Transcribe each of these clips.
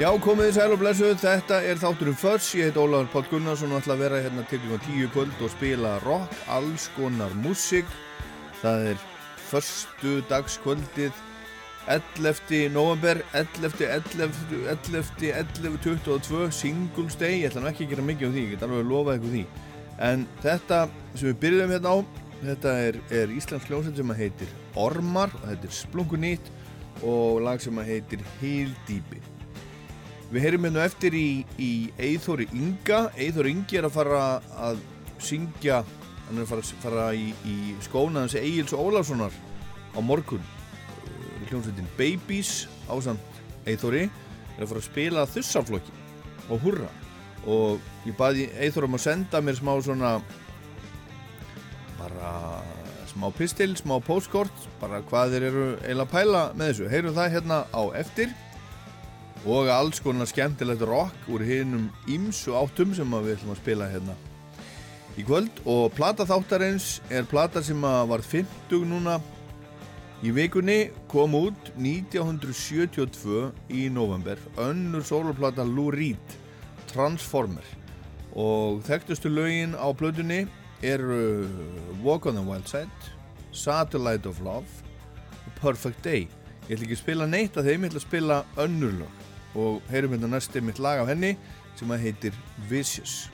Já, komið þið sæl og blessuð, þetta er þátturum Föss, ég heit Ólafur Páll Gunnarsson og ætla að vera hérna til 10 í kvöld og spila rock, alls konar músík. Það er förstu dagskvöldið 11. november, 11. 11. 11. 11. 22, Singles Day, ég ætla nú ekki að gera mikið um því, ég get alveg að lofa eitthvað því. En þetta sem við byrjuðum hérna á, þetta er, er Íslands hljómsveit sem að heitir Ormar og þetta er Splunkunýtt og lag sem að heitir Hildýpi. Við heyrim hérna eftir í, í Eithóri Inga. Eithóri Ingi er að fara að syngja, hann er að fara, fara í, í skónaðans Eils Ólarssonar á morgun. Uh, hljómsveitin Babies ásand Eithóri er að fara að spila þussaflokki og hurra. Og ég baði Eithóri um að senda mér smá svona, bara smá pistil, smá postkort, bara hvað þeir eru eila að pæla með þessu. Heyrum það hérna á eftir og alls konar skemmtilegt rock úr hinnum ímsu áttum sem við ætlum að spila hérna. Í kvöld og plata þáttarins er plata sem að varð 50 núna. Í vikunni kom út 1972 í november önnur soloplata Lou Reed Transformer. Og þekktustu lögin á blöðunni er Walk on the Wild Side Satellite of Love Perfect Day. Ég ætla ekki að spila neitt af þeim, ég ætla að spila önnur lög og heyrum hérna næstu mitt lag af henni sem að heitir Vicious.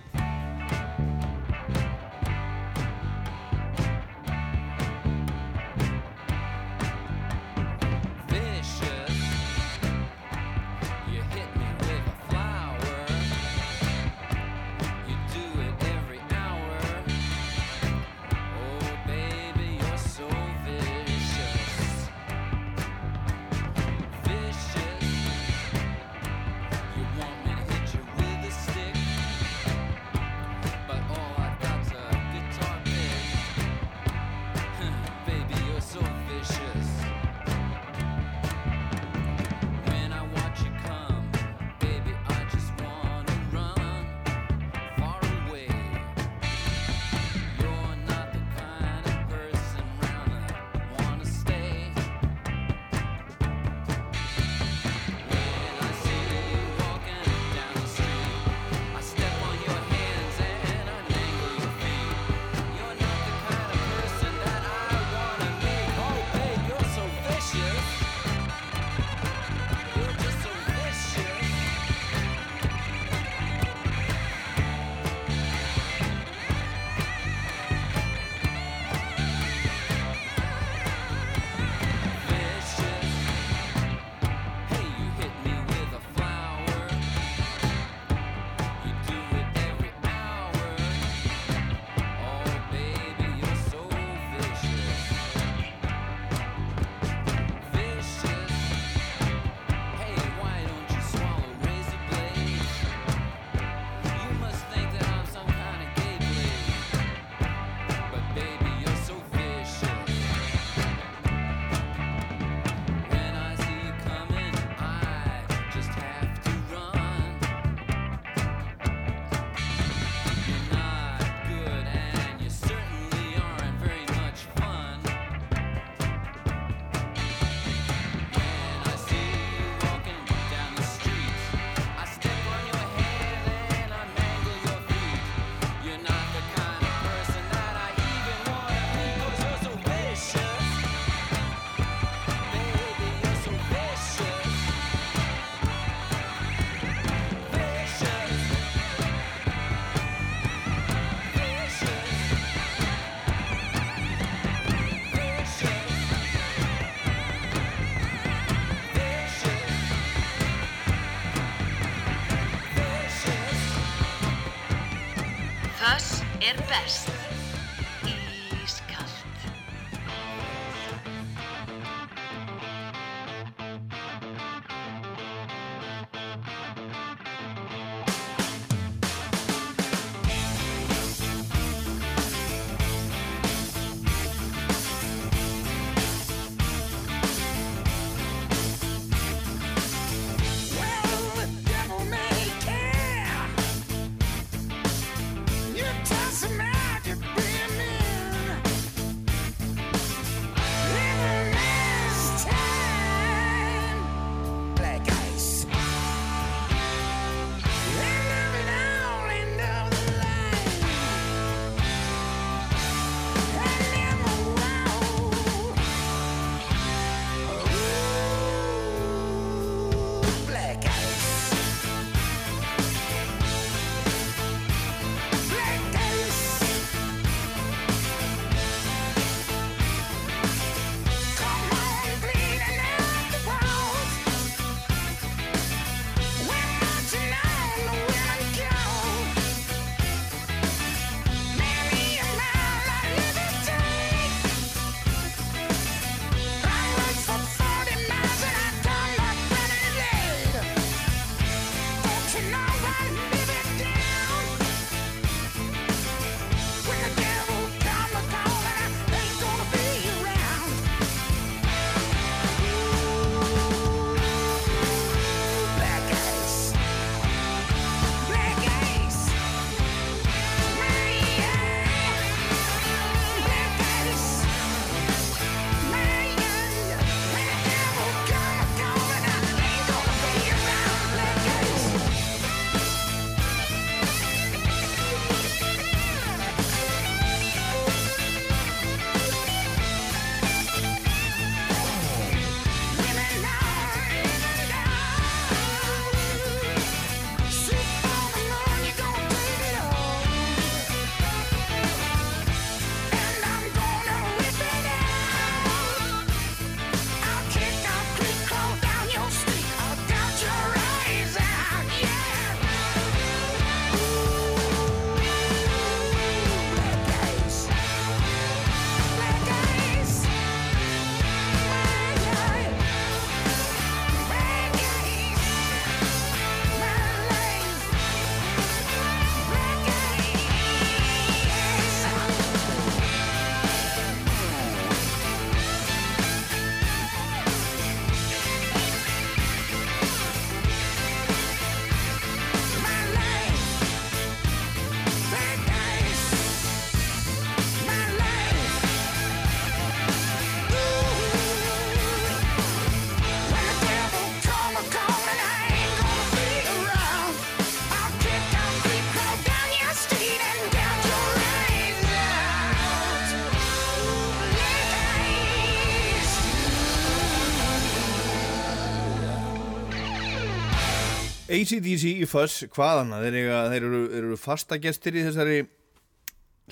ACDC í Fuss, hvaðan þeir, eiga, þeir eru, eru fasta gestir í þessari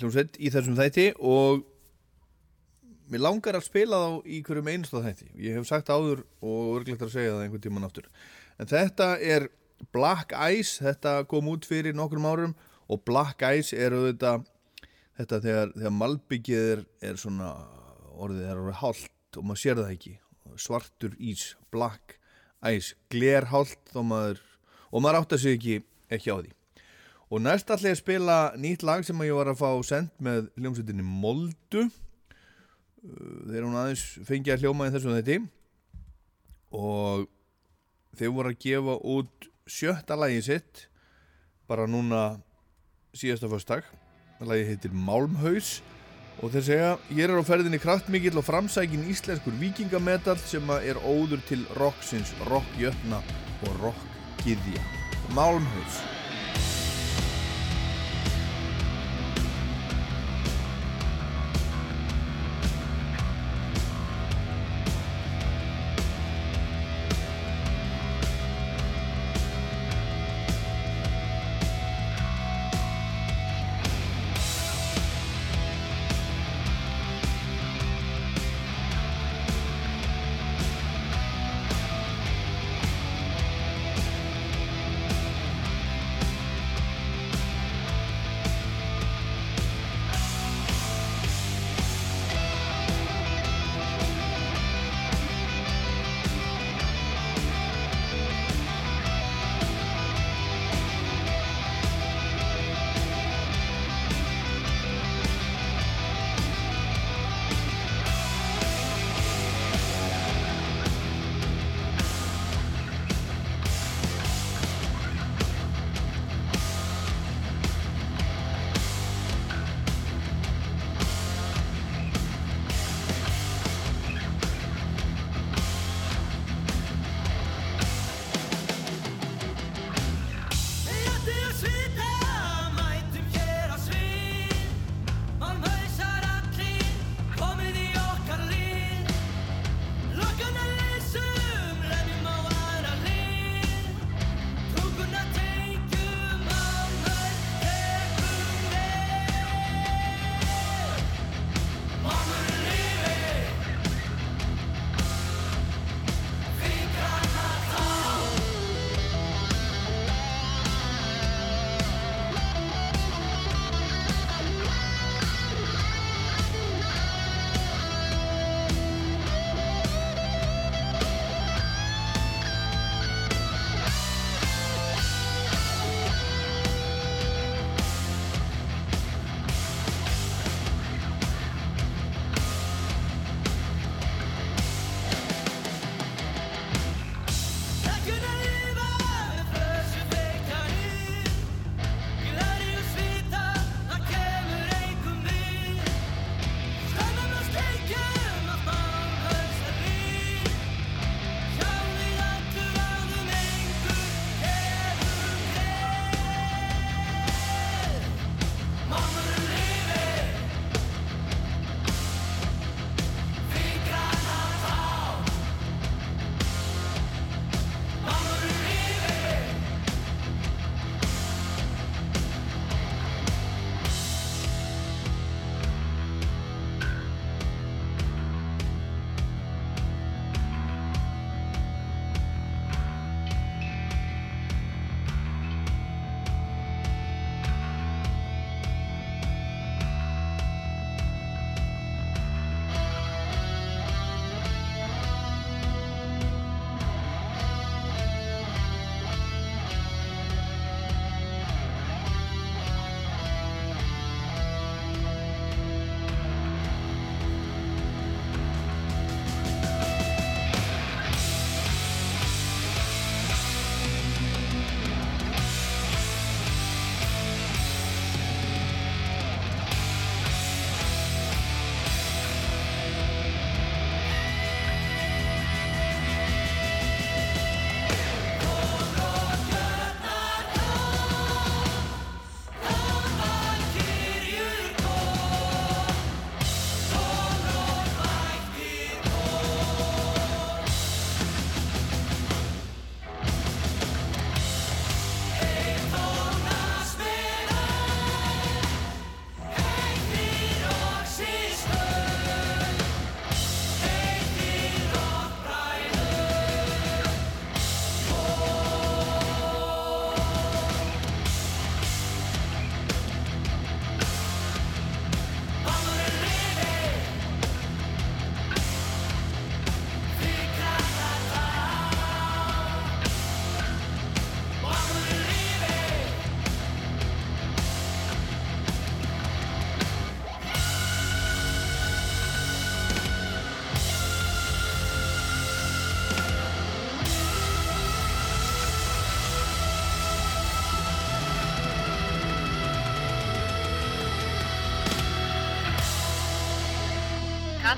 hljómsveit í þessum þætti og mér langar að spila þá í hverjum einasta þætti. Ég hef sagt áður og örglegt að segja það einhvern tíman aftur. En þetta er Black Ice þetta kom út fyrir nokkrum árum og Black Ice er auðvitað þetta þegar, þegar malbyggið er, er svona orðið er orðið hálft og maður sér það ekki. Svartur ís, black ice glerhált þó maður og maður átt að sig ekki, ekki á því. Og næst ætla ég að spila nýtt lag sem ég var að fá sendt með hljómsveitinni Moldu. Uh, þegar hún aðeins fengi að hljóma í þessum þetti og þeir voru að gefa út sjötta lagi sitt bara núna síðasta fyrstak lagi heitir Málmhaus. Og þeir segja hér er á ferðinni kraftmikill og framsækin íslenskur vikingametal sem er óður til rocksins, rockjötna og rockgiðja Málmhaus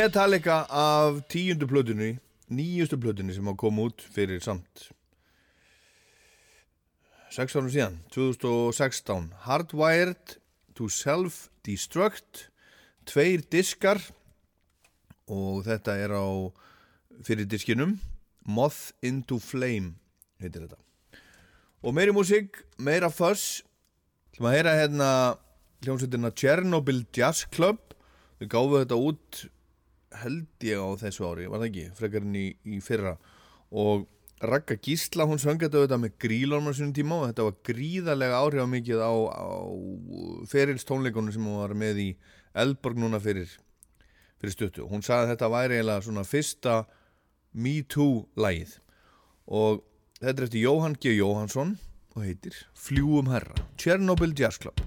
Metallica af tíundu plötunni nýjustu plötunni sem á kom út fyrir samt 6 árum síðan 2016 Hardwired to Self-Destruct tveir diskar og þetta er á fyrir diskinum Moth into Flame heitir þetta. Og meiri músík, meira fuss sem að heyra hérna hljómsveitina Chernobyl Jazz Club. Þau gáfu þetta út held ég á þessu ári, var það ekki frekarinn í, í fyrra og Ragga Gísla, hún söng þetta með grílormar sínum tíma og þetta var gríðarlega áhrifamikið á, á ferils tónleikunum sem hún var með í Elborg núna fyrir, fyrir stuttu. Hún sagði að þetta væri eiginlega svona fyrsta Me Too lagið og þetta er eftir Jóhann G. Jóhannsson og heitir Fljúum herra, Chernobyl Jazz Club.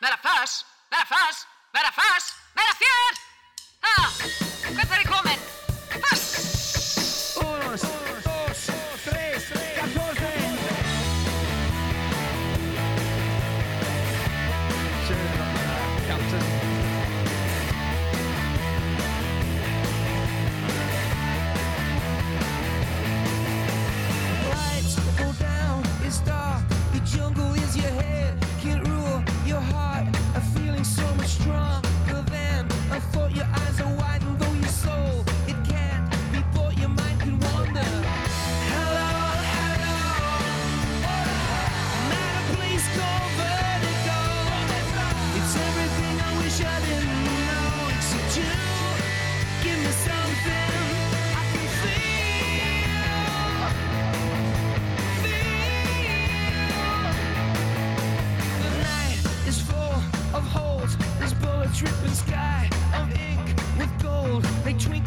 Meira föss, meira fjör, meira föss, meira fjör, They twinkle.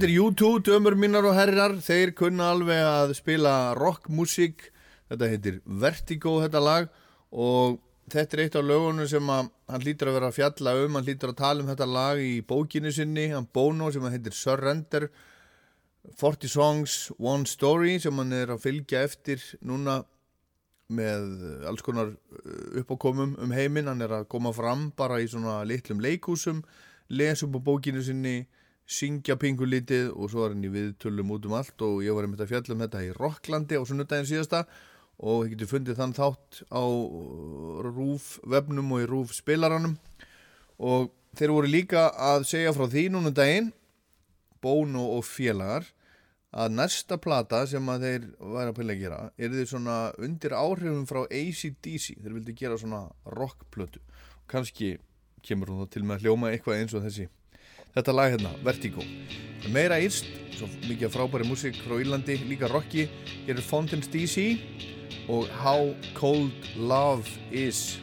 Þetta er U2, dömur mínar og herrar, þeir kunna alveg að spila rockmusík, þetta heitir Vertigo þetta lag. Og þetta er eitt af lögunum sem að hann lítur að vera að fjalla um, hann lítur að tala um þetta lag í bókinu sinni, hann Bono sem heitir Surrender, 40 Songs, One Story sem hann er að fylgja eftir núna með alls konar uppákomum um heiminn, hann er að koma fram bara í svona litlum leikúsum, lesa upp á bókinu sinni, syngja pingulítið og svo hann í viðtölum út um allt og ég var einmitt að fjalla um þetta í Rocklandi á sunnudaginn síðasta og þið getur fundið þann þátt á rúf vefnum og í rúf spilaranum. Og þeir voru líka að segja frá því núna um daginn Bono og félagar að næsta plata sem að þeir væri að pæla að gera er þið svona undir áhrifum frá ACDC þeir vildi gera svona rockplötu. Kannski kemur hún þá til með að hljóma eitthvað eins og þessi þetta lag hérna, Vertigo. Meira írst, svo mikið frábæri músík frá Írlandi, líka rocki hér er Fountains DC og How Cold Love Is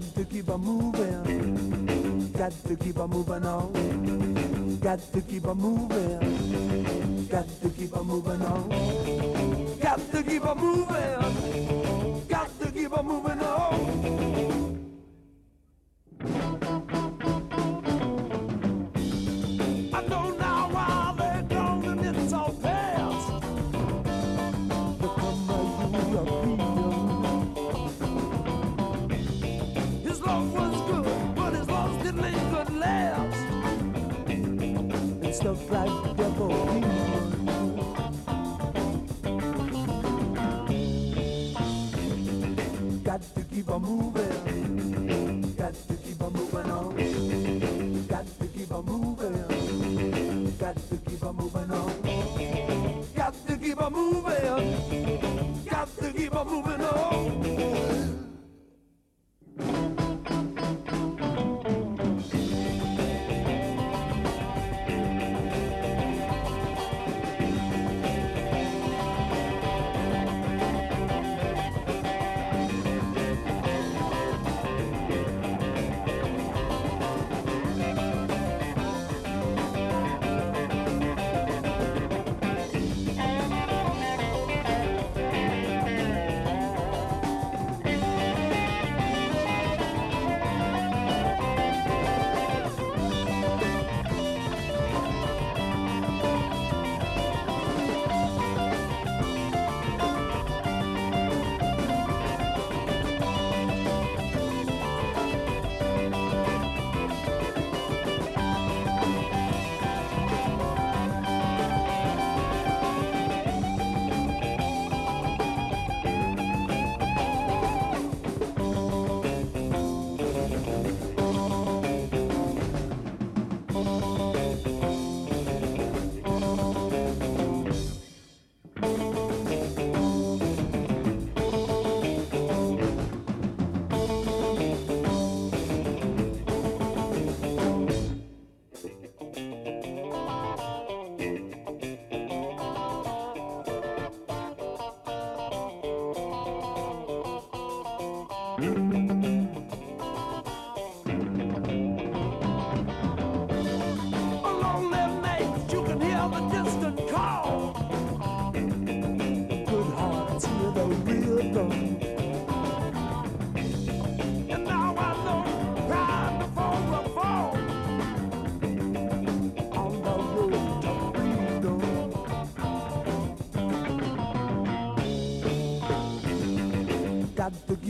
Got to keep on moving. Got to keep on moving on. Got to keep on moving. Got to keep on moving on. Got to keep on moving.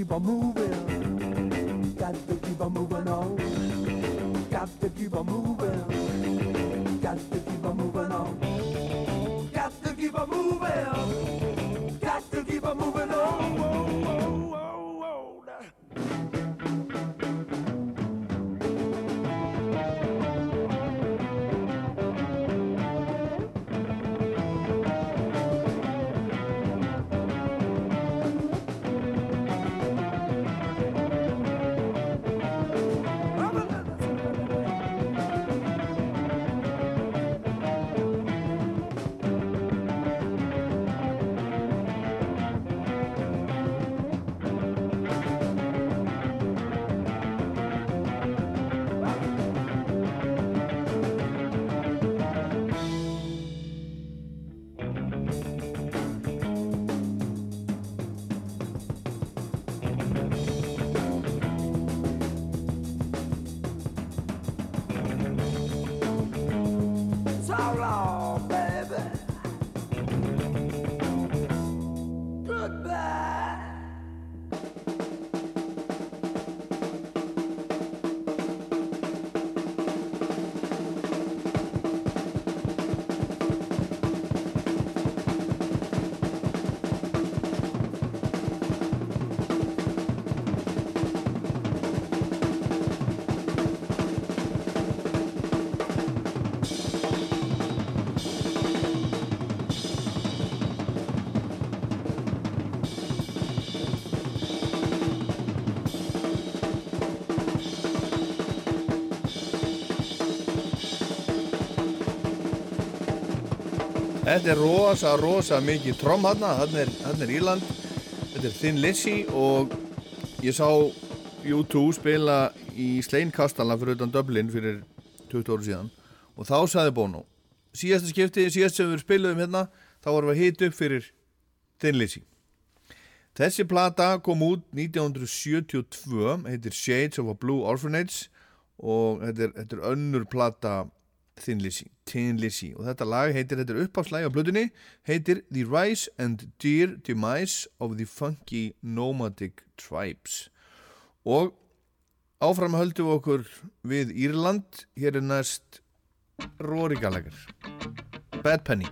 Keep on moving. Þetta er rosa, rosa mikið tromm hérna, hérna er, Írland, þetta er Thin Lizzy og ég sá U2 spila í Sleinkastala fyrir utan Dublin fyrir 20 ára síðan. Og þá sagði Bono, síðasta skipti, síðast sem við spiluðum hérna, þá vorum við að hita upp fyrir Thin Lizzy. Þessi plata kom út 1972, heitir Shades of a Blue Orphanage og þetta er, þetta er önnur plata Thin Lizzy, Tin Lizzy. Og þetta lag heitir, þetta er uppáfslægi á blöðunni heitir The Rise and Dear Demise of the Funky Nomadic Tribes. Og áfram höldum við okkur við Írland. Hér er næst Rory Gallagher. Bad Penny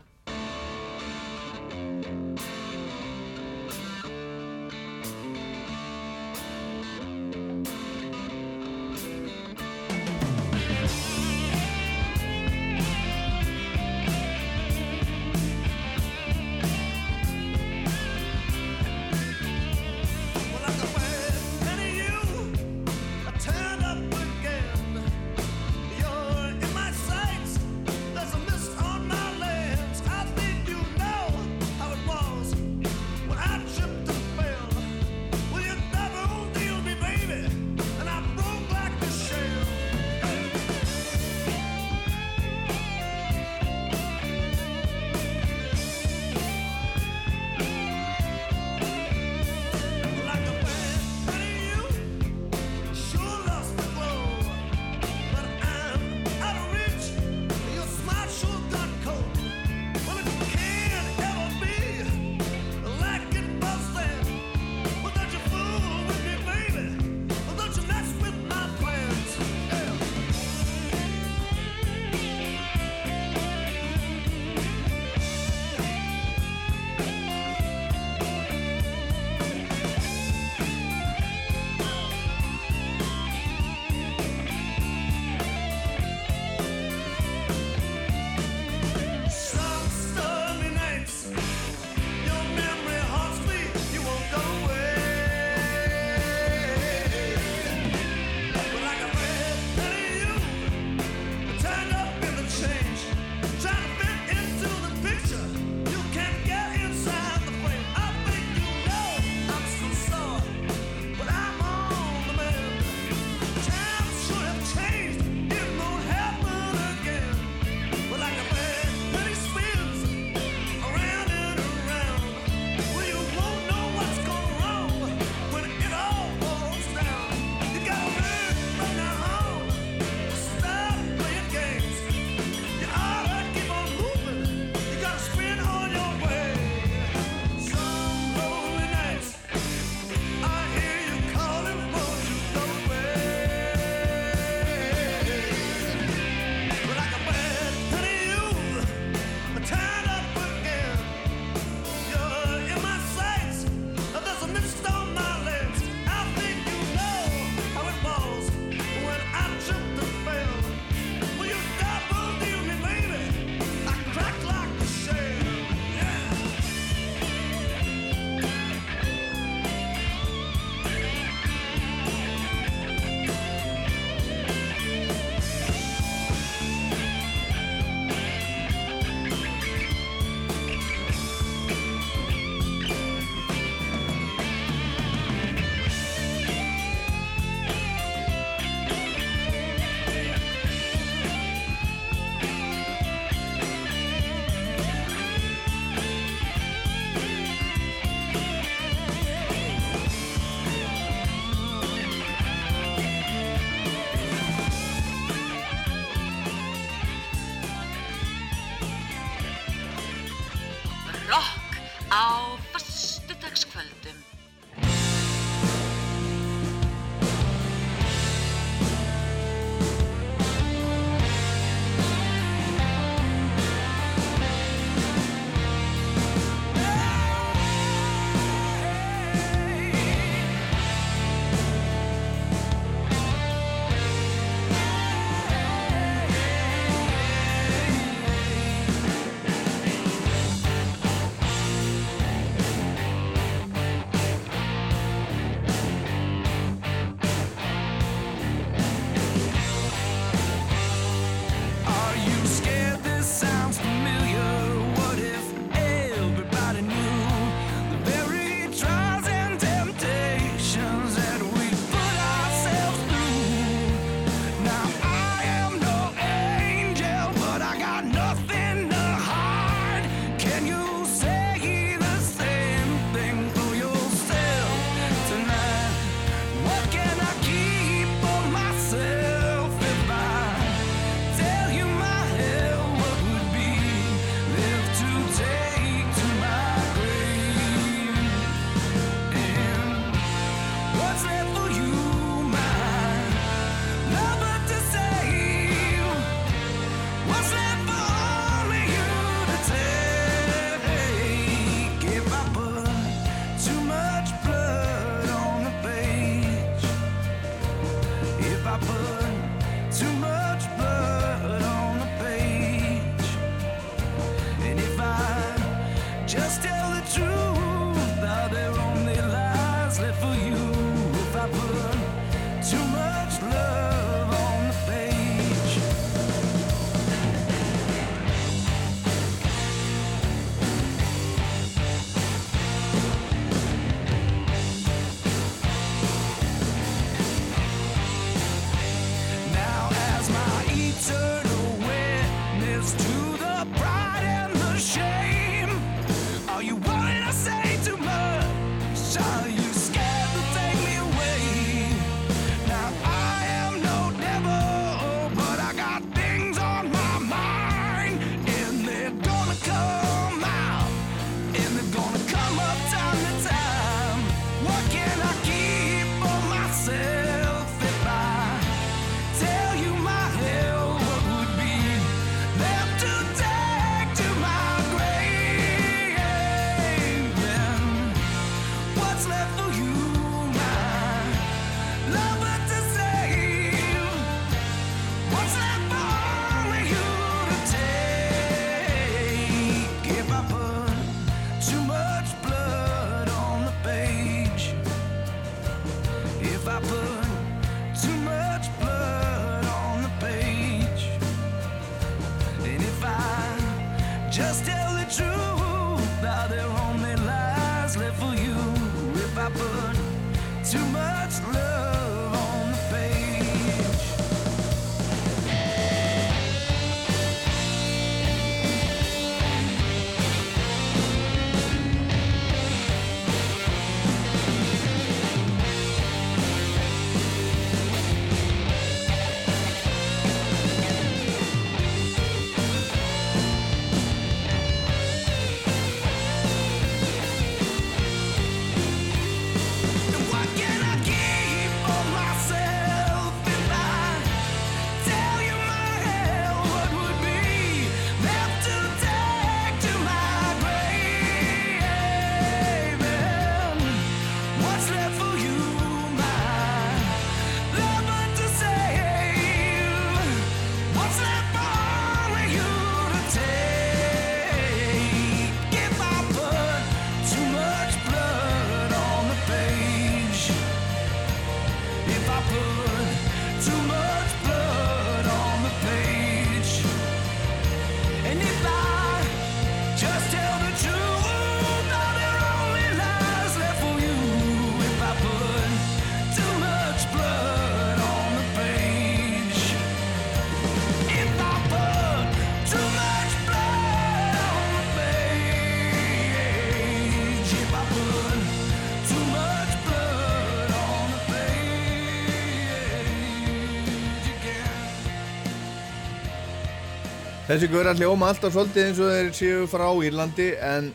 Þessi guður allir óma alltaf svolítið eins og þeir séu frá Írlandi en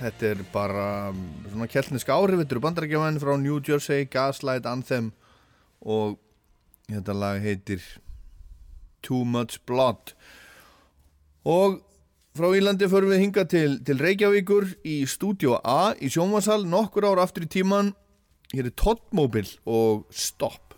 þetta er bara mm, svona kjellniska áhrifittur bandarækjaman frá New Jersey, Gaslight, Anthem og þetta lag heitir Too Much Blood. Og frá Írlandi förum við hinga til, til Reykjavíkur í Studio A í sjónvasal nokkur ár aftur í tíman hér er Toddmobil og Stopp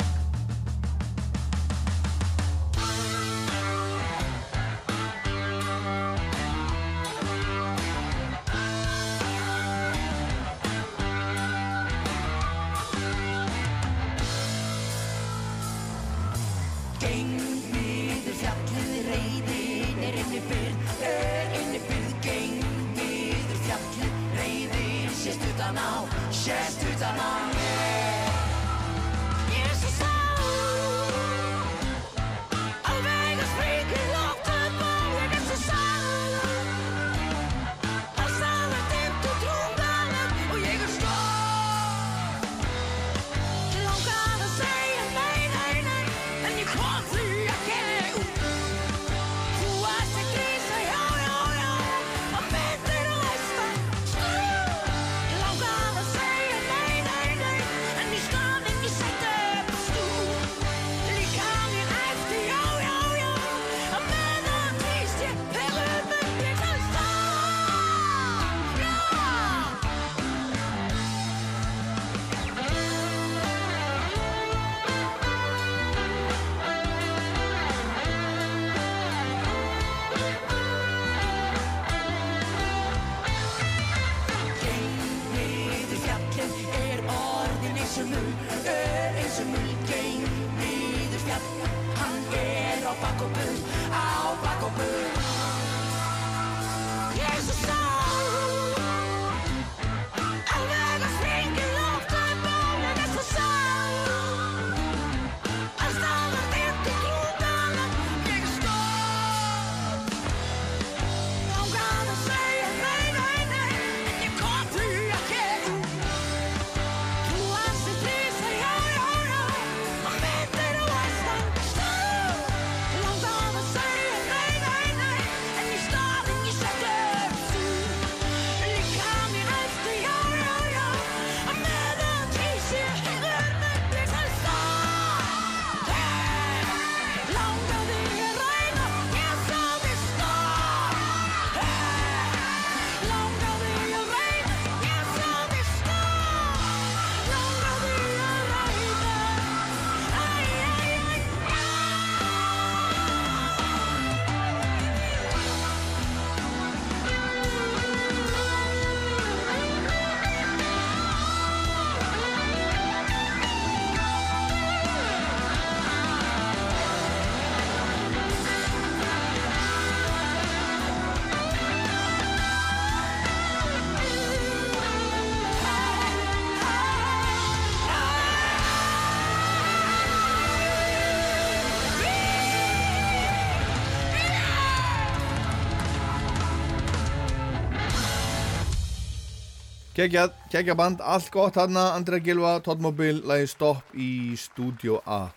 Kekja, kekja band, allt gott hann Andra Gilva, Toddmobil, lagi Stopp í Studio A.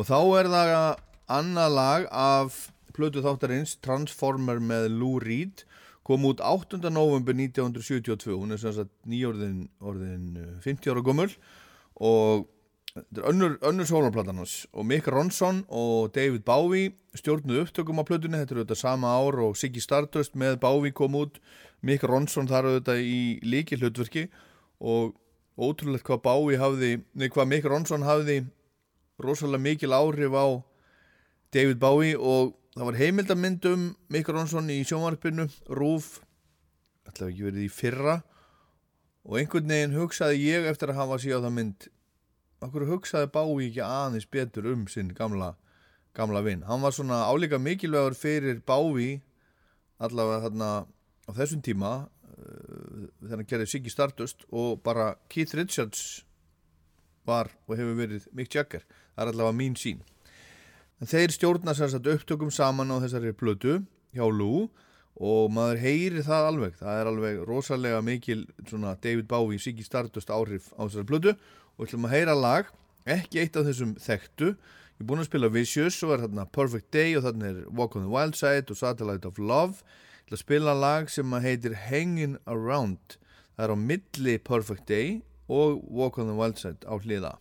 Og þá er það annað lag af plötu þáttarins Transformer með Lou Reed. Kom út 8. november 1972 hún er sem sagt nýjórðin orðin eh, 50 ára gömul. Og þetta er önnur, önnur sólarplatan hans. Og Mick Ronson og David Bowie stjórnuðu upptökum á plötunni. Þetta er auðvitað sama ár og Siggy Stardust með Bowie kom út. Mick Ronson þar auðvitað í líki hlutverki og ótrúlegt hvað Bowie hafði, nei hvað Mick Ronson hafði rosalega mikil áhrif á David Bowie. Og það var heimildamynd um Mick Ronson í sjónvarpinu Rúf, ætlaði ekki verið í fyrra. Og einhvern veginn hugsaði ég eftir að hafa síðan það mynd okkur hugsaði Bowie ekki aðeins betur um sinn gamla, gamla vinn hann var svona álíka mikilvægur fyrir Bowie allavega þarna á þessum tíma uh, þegar hann gerði Siggy Stardust og bara Keith Richards var og hefur verið Mick Jagger. Það er allavega mín sín en þeir stjórna sér satt upptökum saman á þessari plötu hjá Lou og maður heyri það alveg. Það er alveg rosalega mikil David Bowie, Siggy Stardust áhrif á þessari plötu og ætlum að heyra lag ekki eitt af þessum þekktu. Ég er búinn að spila Vicious og er þarna Perfect Day og þarna er Walk on the Wild Side og Satellite of Love. Ég ætla að spila lag sem að heitir Hanging Around. Það er á milli Perfect Day og Walk on the Wild Side á hliða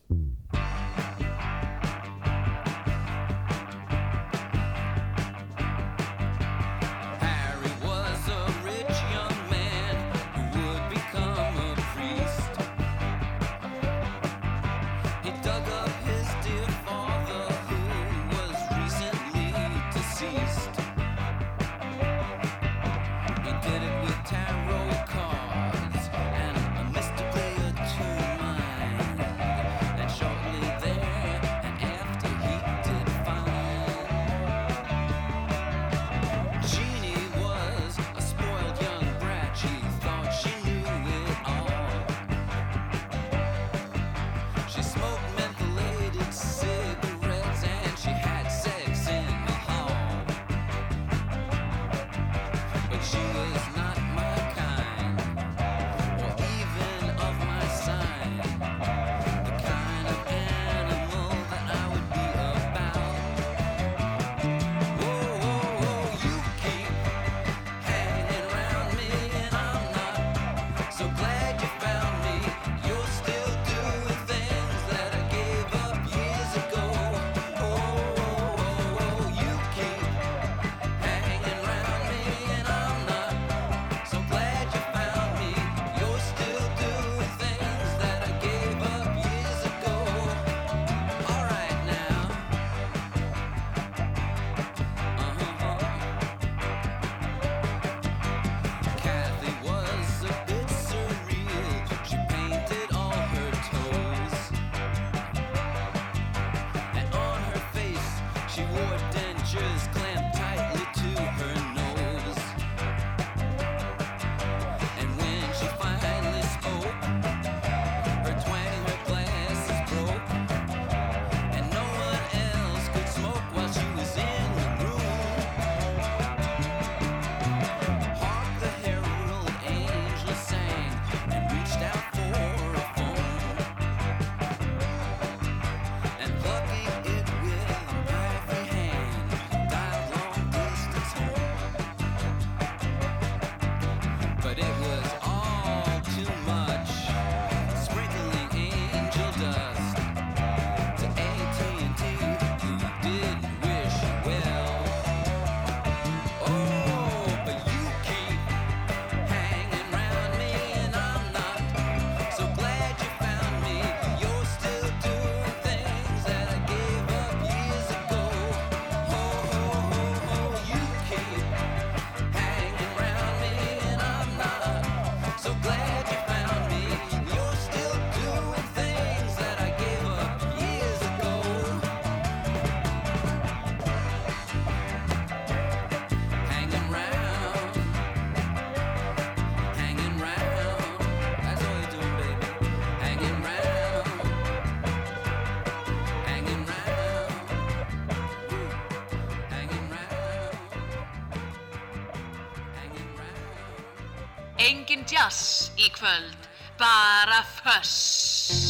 engin jazz í kvöld, bara fuss.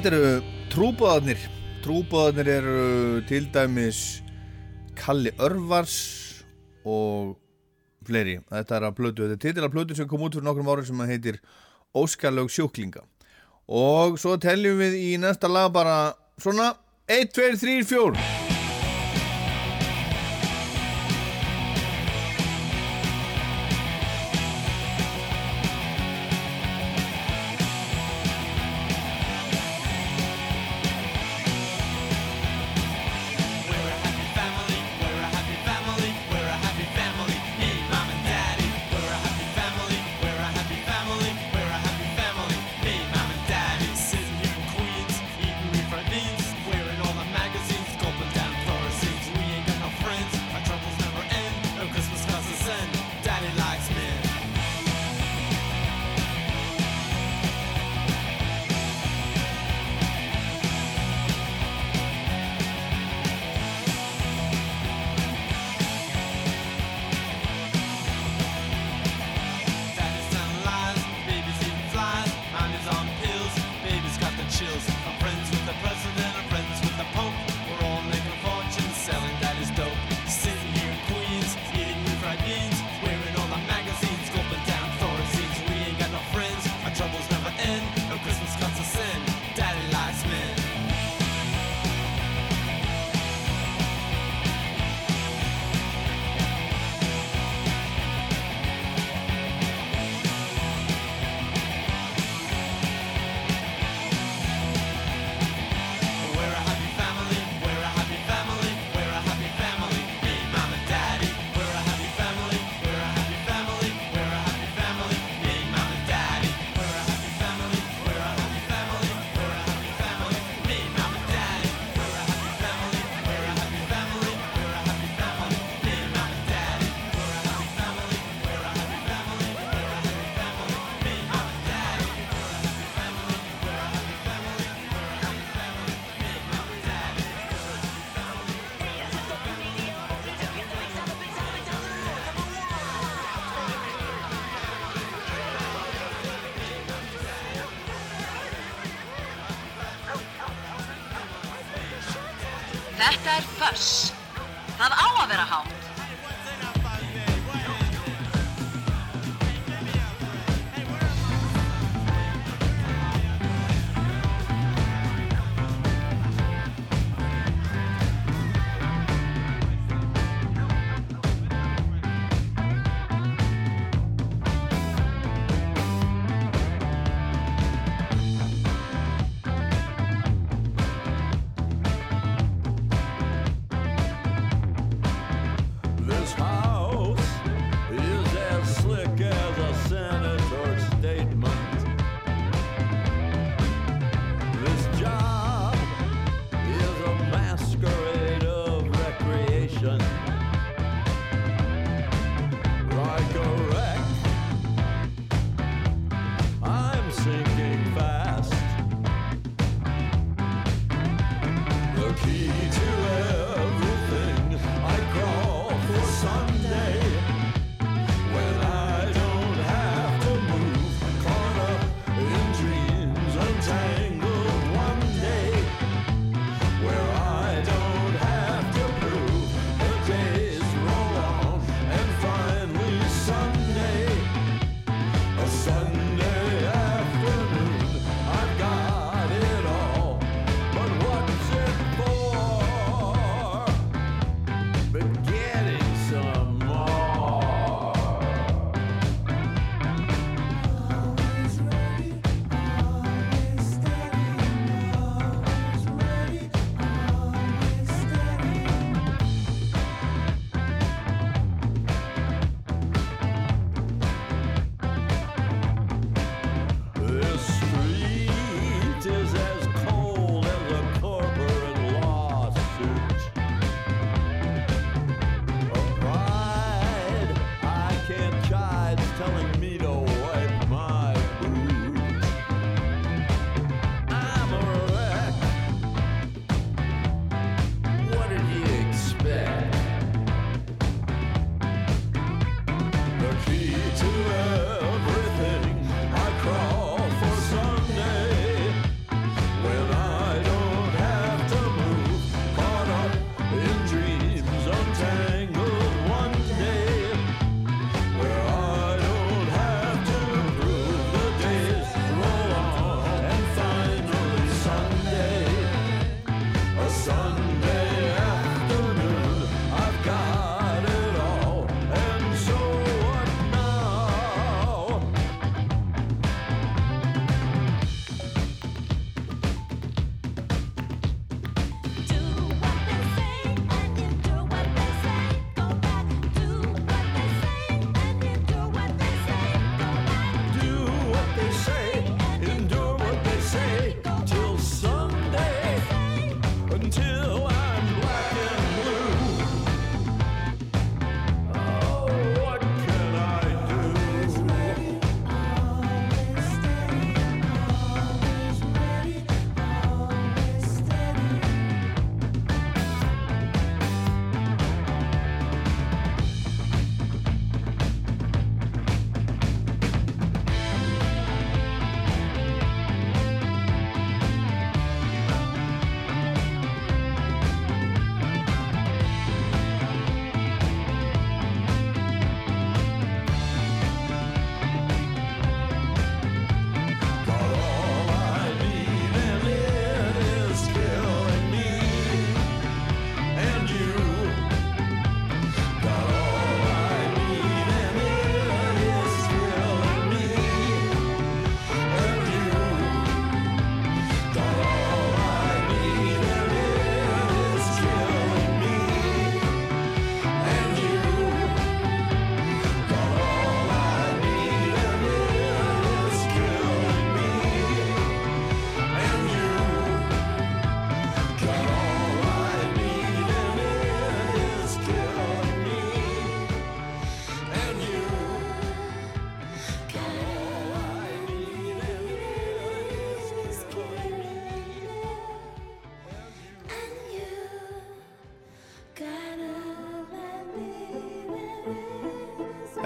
þetta eru trúbóðarnir trúbóðarnir eru til dæmis Kalli Örvars og fleiri. Þetta er að blödu, þetta er titil að blödu sem kom út fyrir nokkrum árið sem að heitir Óskarlaug sjúklinga. Og svo teljum við í næsta lag bara svona 1, 2, 3, 4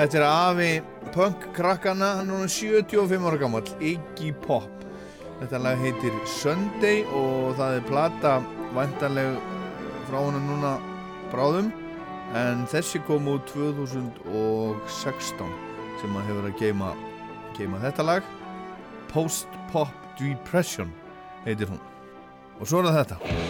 Þetta er afi punk krakkana, hann er núna 75 ára gammal, Iggy Pop. Þetta lag heitir Sunday og það er plata vantarleg frá hana núna bráðum en þessi kom út 2016 sem að hefur að geima, geima þetta lag. Post Pop Depression heitir hún. Og svo er þetta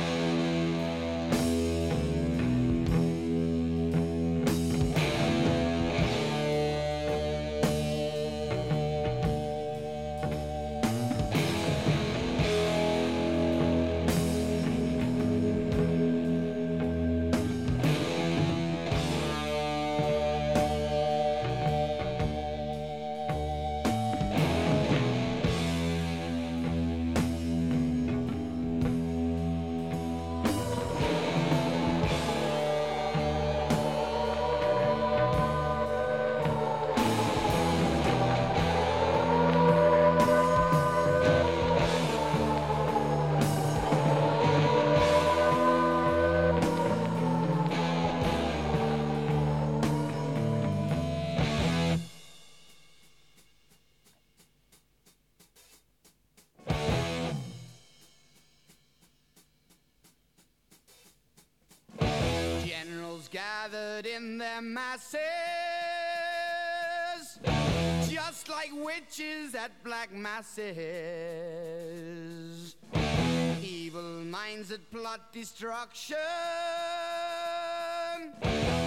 Evil minds that plot destruction,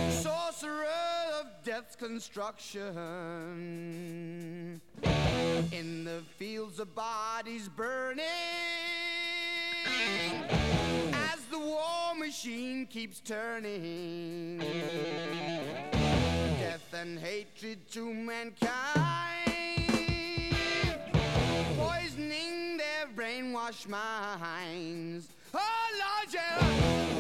sorcerer of death's construction. In the fields of bodies burning as the war machine keeps turning. Death and hatred to mankind, brainwash minds. Oh, Lord, yeah.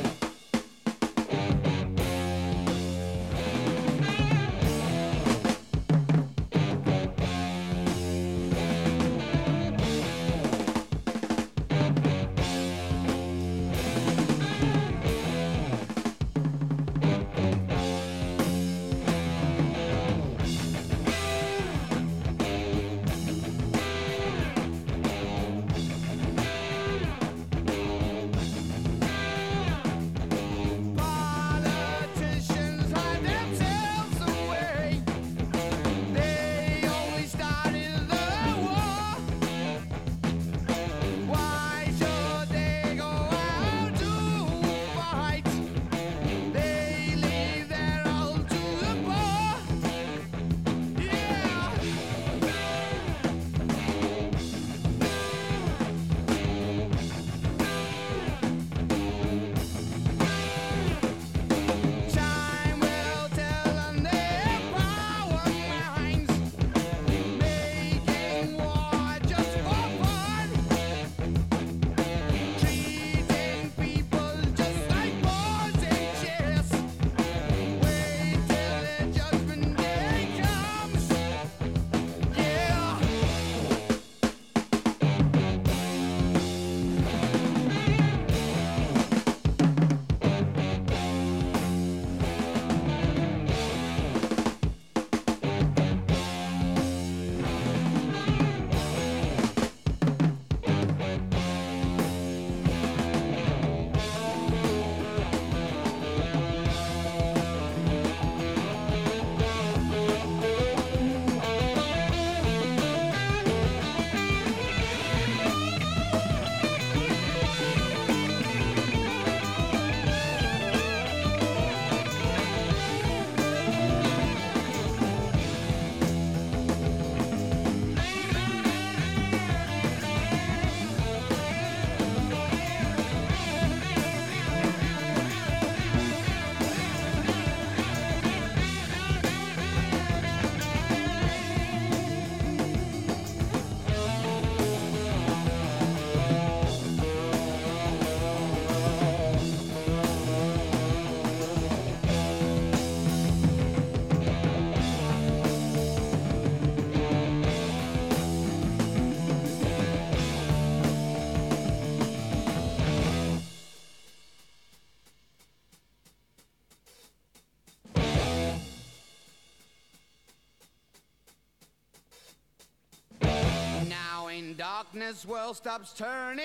Darkness, world stops turning.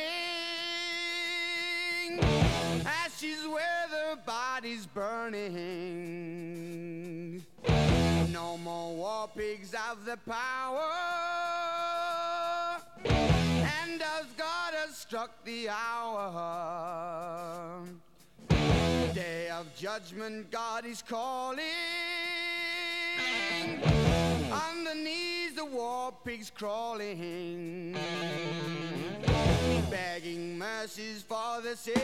Ashes where the body's burning. No more war pigs have the power. And as God has struck the hour, day of judgment, God is calling. On the knees, the war pigs crawling, begging mercies for the sins.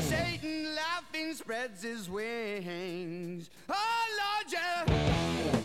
Satan laughing spreads his wings. Oh Lord, yeah.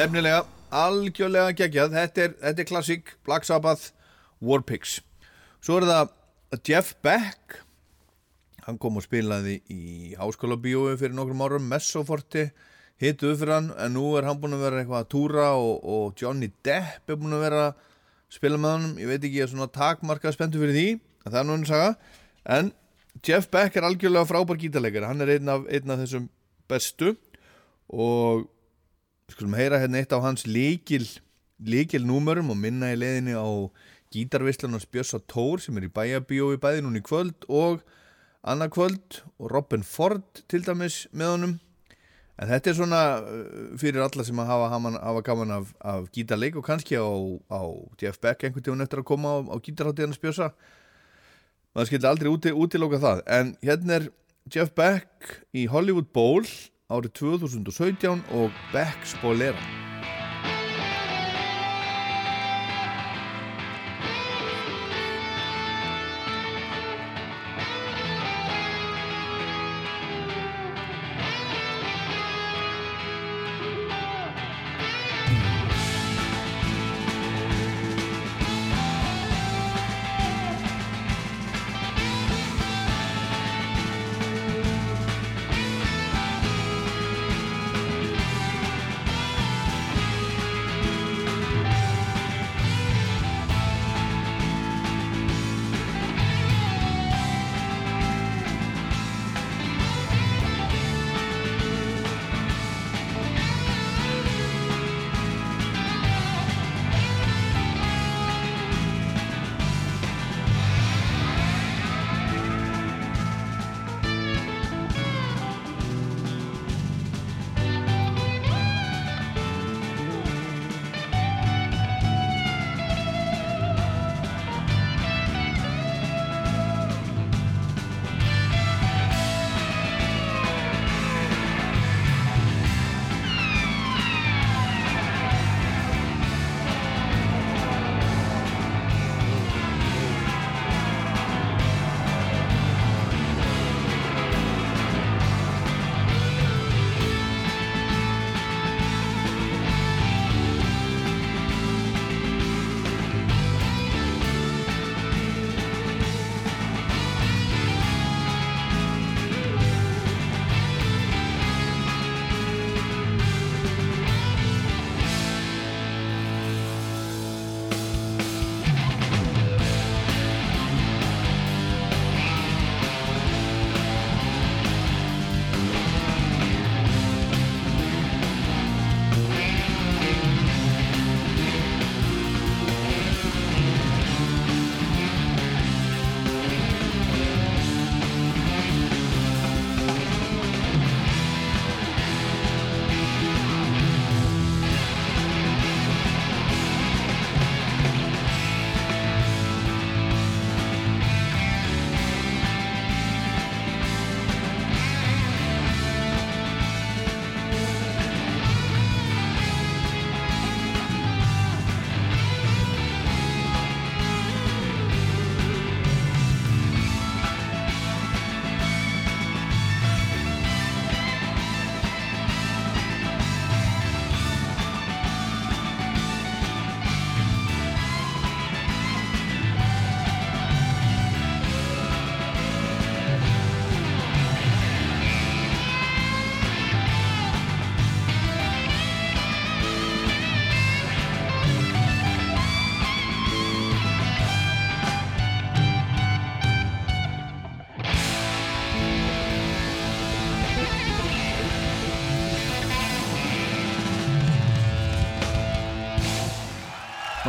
Nefnilega, algjörlega geggjað. Þetta er, þetta er klassík, Black Sabbath Warpigs Svo er það Jeff Beck. Hann kom og spilaði í háskóla bíói fyrir nokkrum árum Messoforti, hittu upp fyrir hann en nú er hann búin að vera eitthvað að túra og, og Johnny Depp er búin að vera að spila með honum, ég veit ekki er svona takmarkað spenntu fyrir því, það er nú einn saga. En Jeff Beck er algjörlega frábær gítarleikari, hann er einn af, einn af þessum bestu og skulum heyra hérna eitt á hans líkil líkil númurum og minna í leiðinni á gítarvislan og Bjössa Tór sem er í bæjabíói bæði núna í kvöld og annað kvöld og Robin Ford til dæmis með honum. En þetta er svona uh, fyrir alla sem að hafa, hafa, gaman af, af gítarleik og kannski á, á Jeff Beck einhvern tíðun eftir að koma á, á gítarháttíðan Bjössa maður skildi aldrei úti, útiloka það. En hérna er Jeff Beck í Hollywood Bowl árið 2017 og Beck Spolera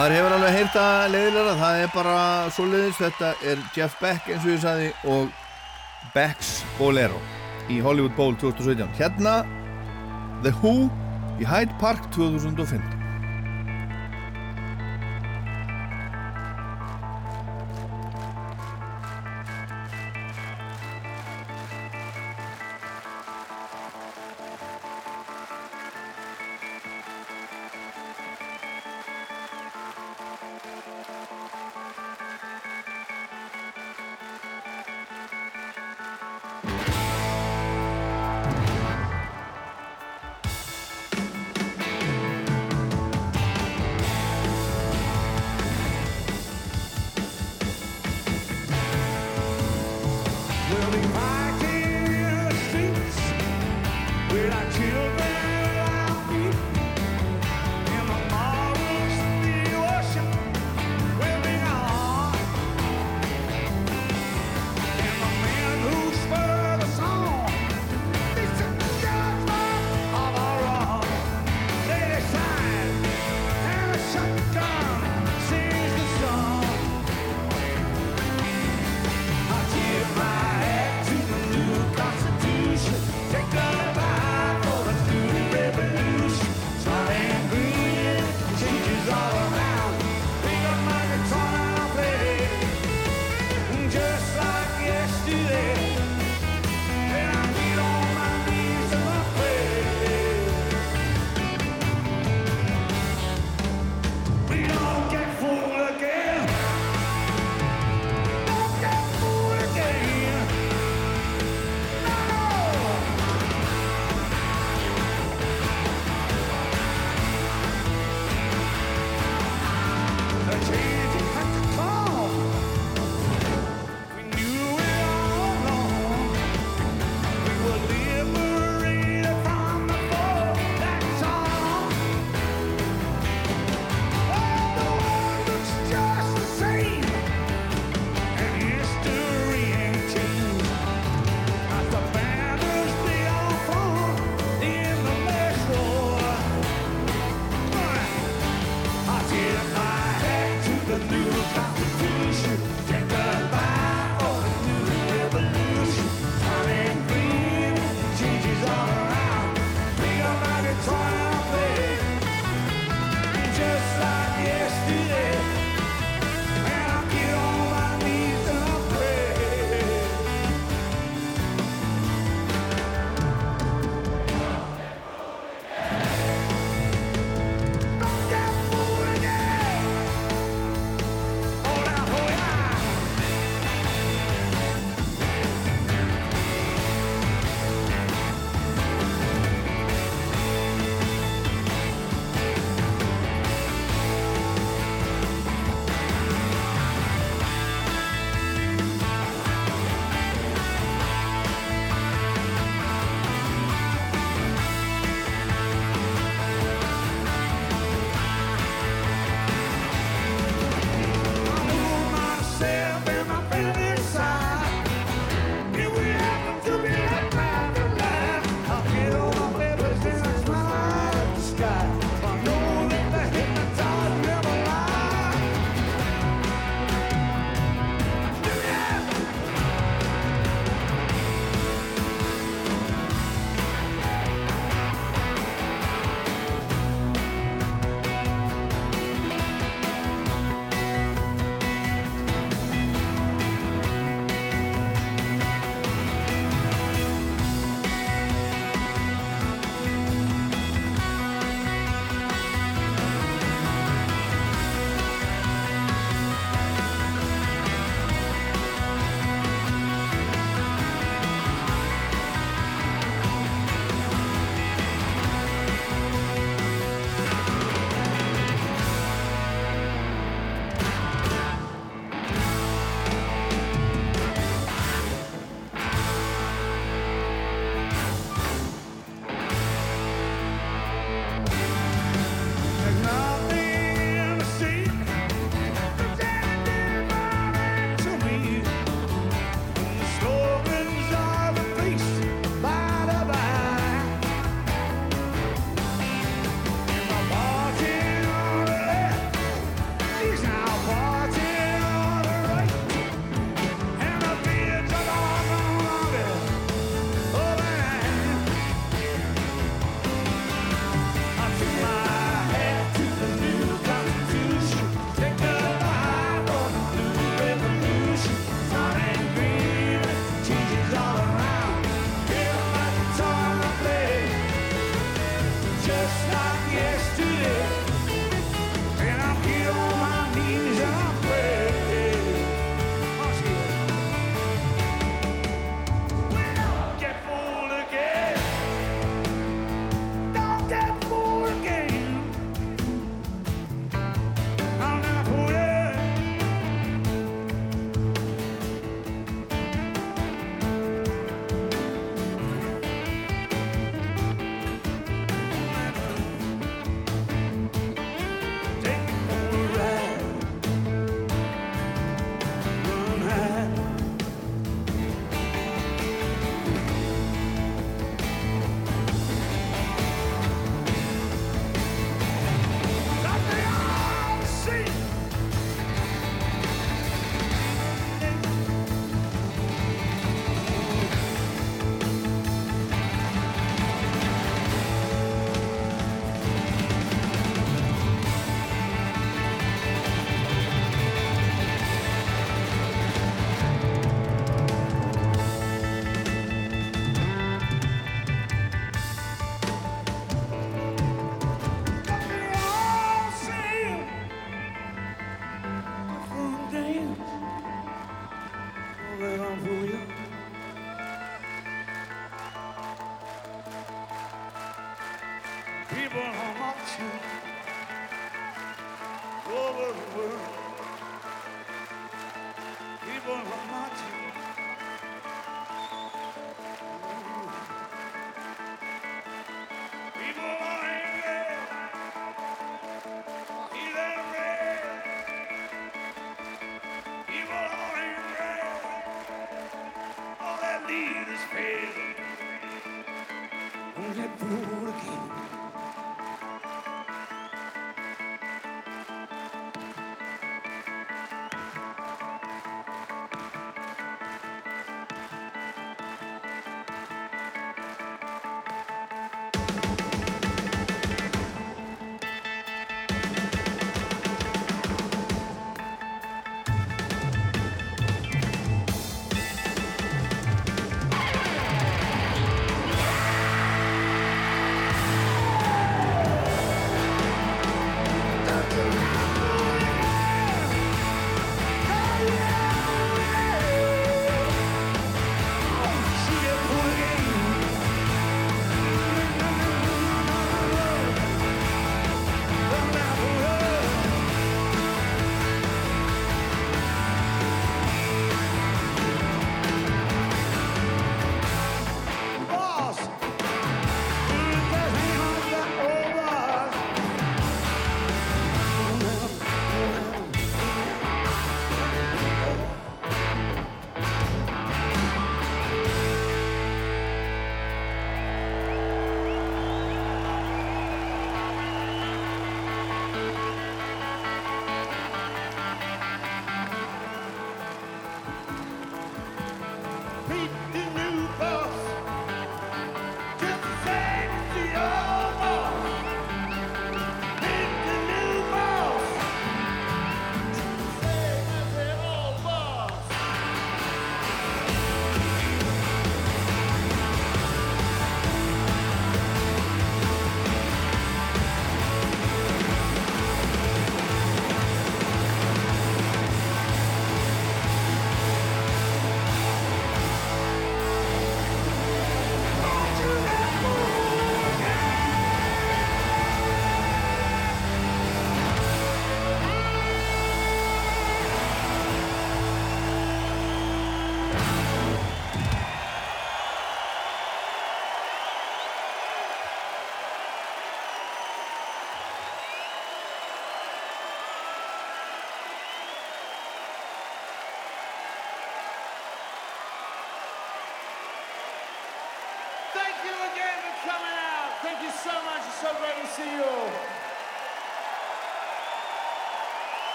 Maður hefur alveg heyrt að leiðilega, það er bara svoleiðis, þetta er Jeff Beck eins og ég sagði og Beck's Bolero í Hollywood Bowl 2017. Hérna The Who í Hyde Park 2015.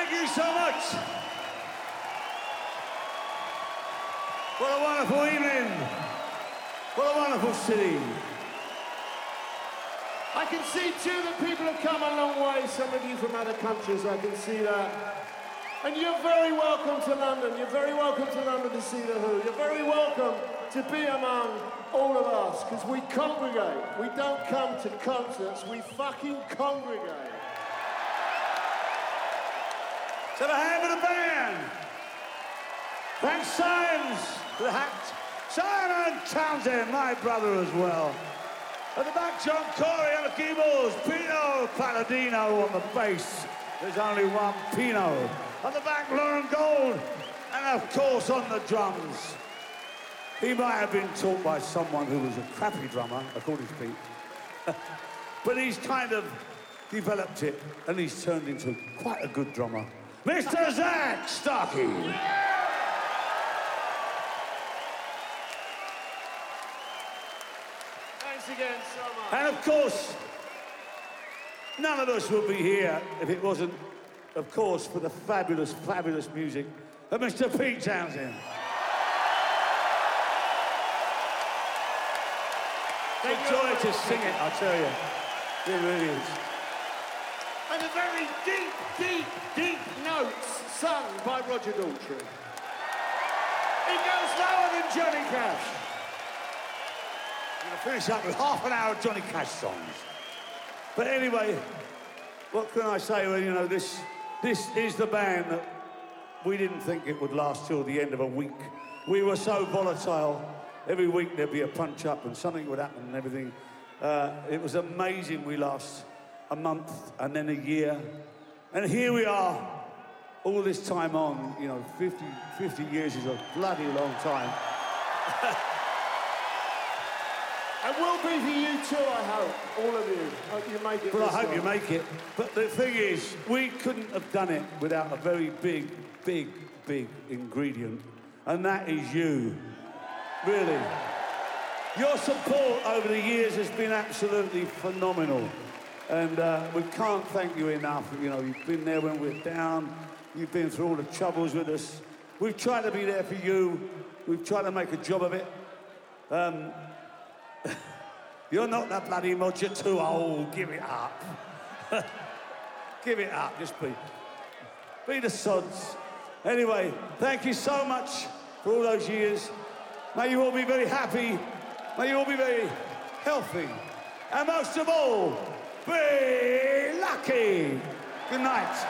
Thank you so much. What a wonderful evening. What a wonderful city. I can see too that people have come a long way, some of you from other countries, I can see that. And you're very welcome to London. You're very welcome to London to see The Who. You're very welcome to be among all of us, because we congregate. We don't come to concerts, we fucking congregate. So the hand of the band. Thanks, the hat. Simon Townsend, my brother as well. At the back, John Corey on the keyboards, Pino Palladino on the bass. There's only one Pino. At the back, Lauren Gold. And of course, on the drums. He might have been taught by someone who was a crappy drummer, according to Pete. but he's kind of developed it and he's turned into quite a good drummer. Mr. Zach Starkey. Thanks again so much. And of course, none of us would be here if it wasn't, of course, for the fabulous, fabulous music of Mr. Pete Townsend. It's a joy to sing it, I tell you. It really is. And the very deep, deep, deep notes sung by Roger Daltrey. It goes lower than Johnny Cash. We're going to finish up with half an hour of Johnny Cash songs. But anyway, what can I say? Well, you know, this, this is the band that we didn't think it would last till the end of a week. We were so volatile. every week there'd be a punch up and something would happen and everything. Uh, it was amazing. We last a month and then a year. And here we are, all this time on, you know, 50, 50 years is a bloody long time. And will be for you too, I hope. All of you. I hope you make it. Well, I hope far. you make it. But the thing is, we couldn't have done it without a very big, big, big ingredient, and that is you. Really. Your support over the years has been absolutely phenomenal. And uh, we can't thank you enough. You know, you've been there when we're down. You've been through all the troubles with us. We've tried to be there for you. We've tried to make a job of it. Um, you're not that bloody much. You're too old. Give it up. Give it up. Just be. Be the sods. Anyway, thank you so much for all those years. May you all be very happy. May you all be very healthy. And most of all, be lucky. Good night.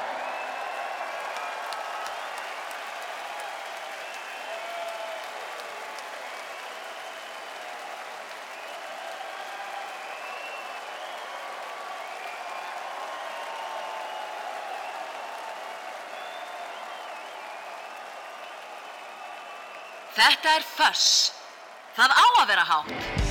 Þetta er Fuss. Það á að vera hátt.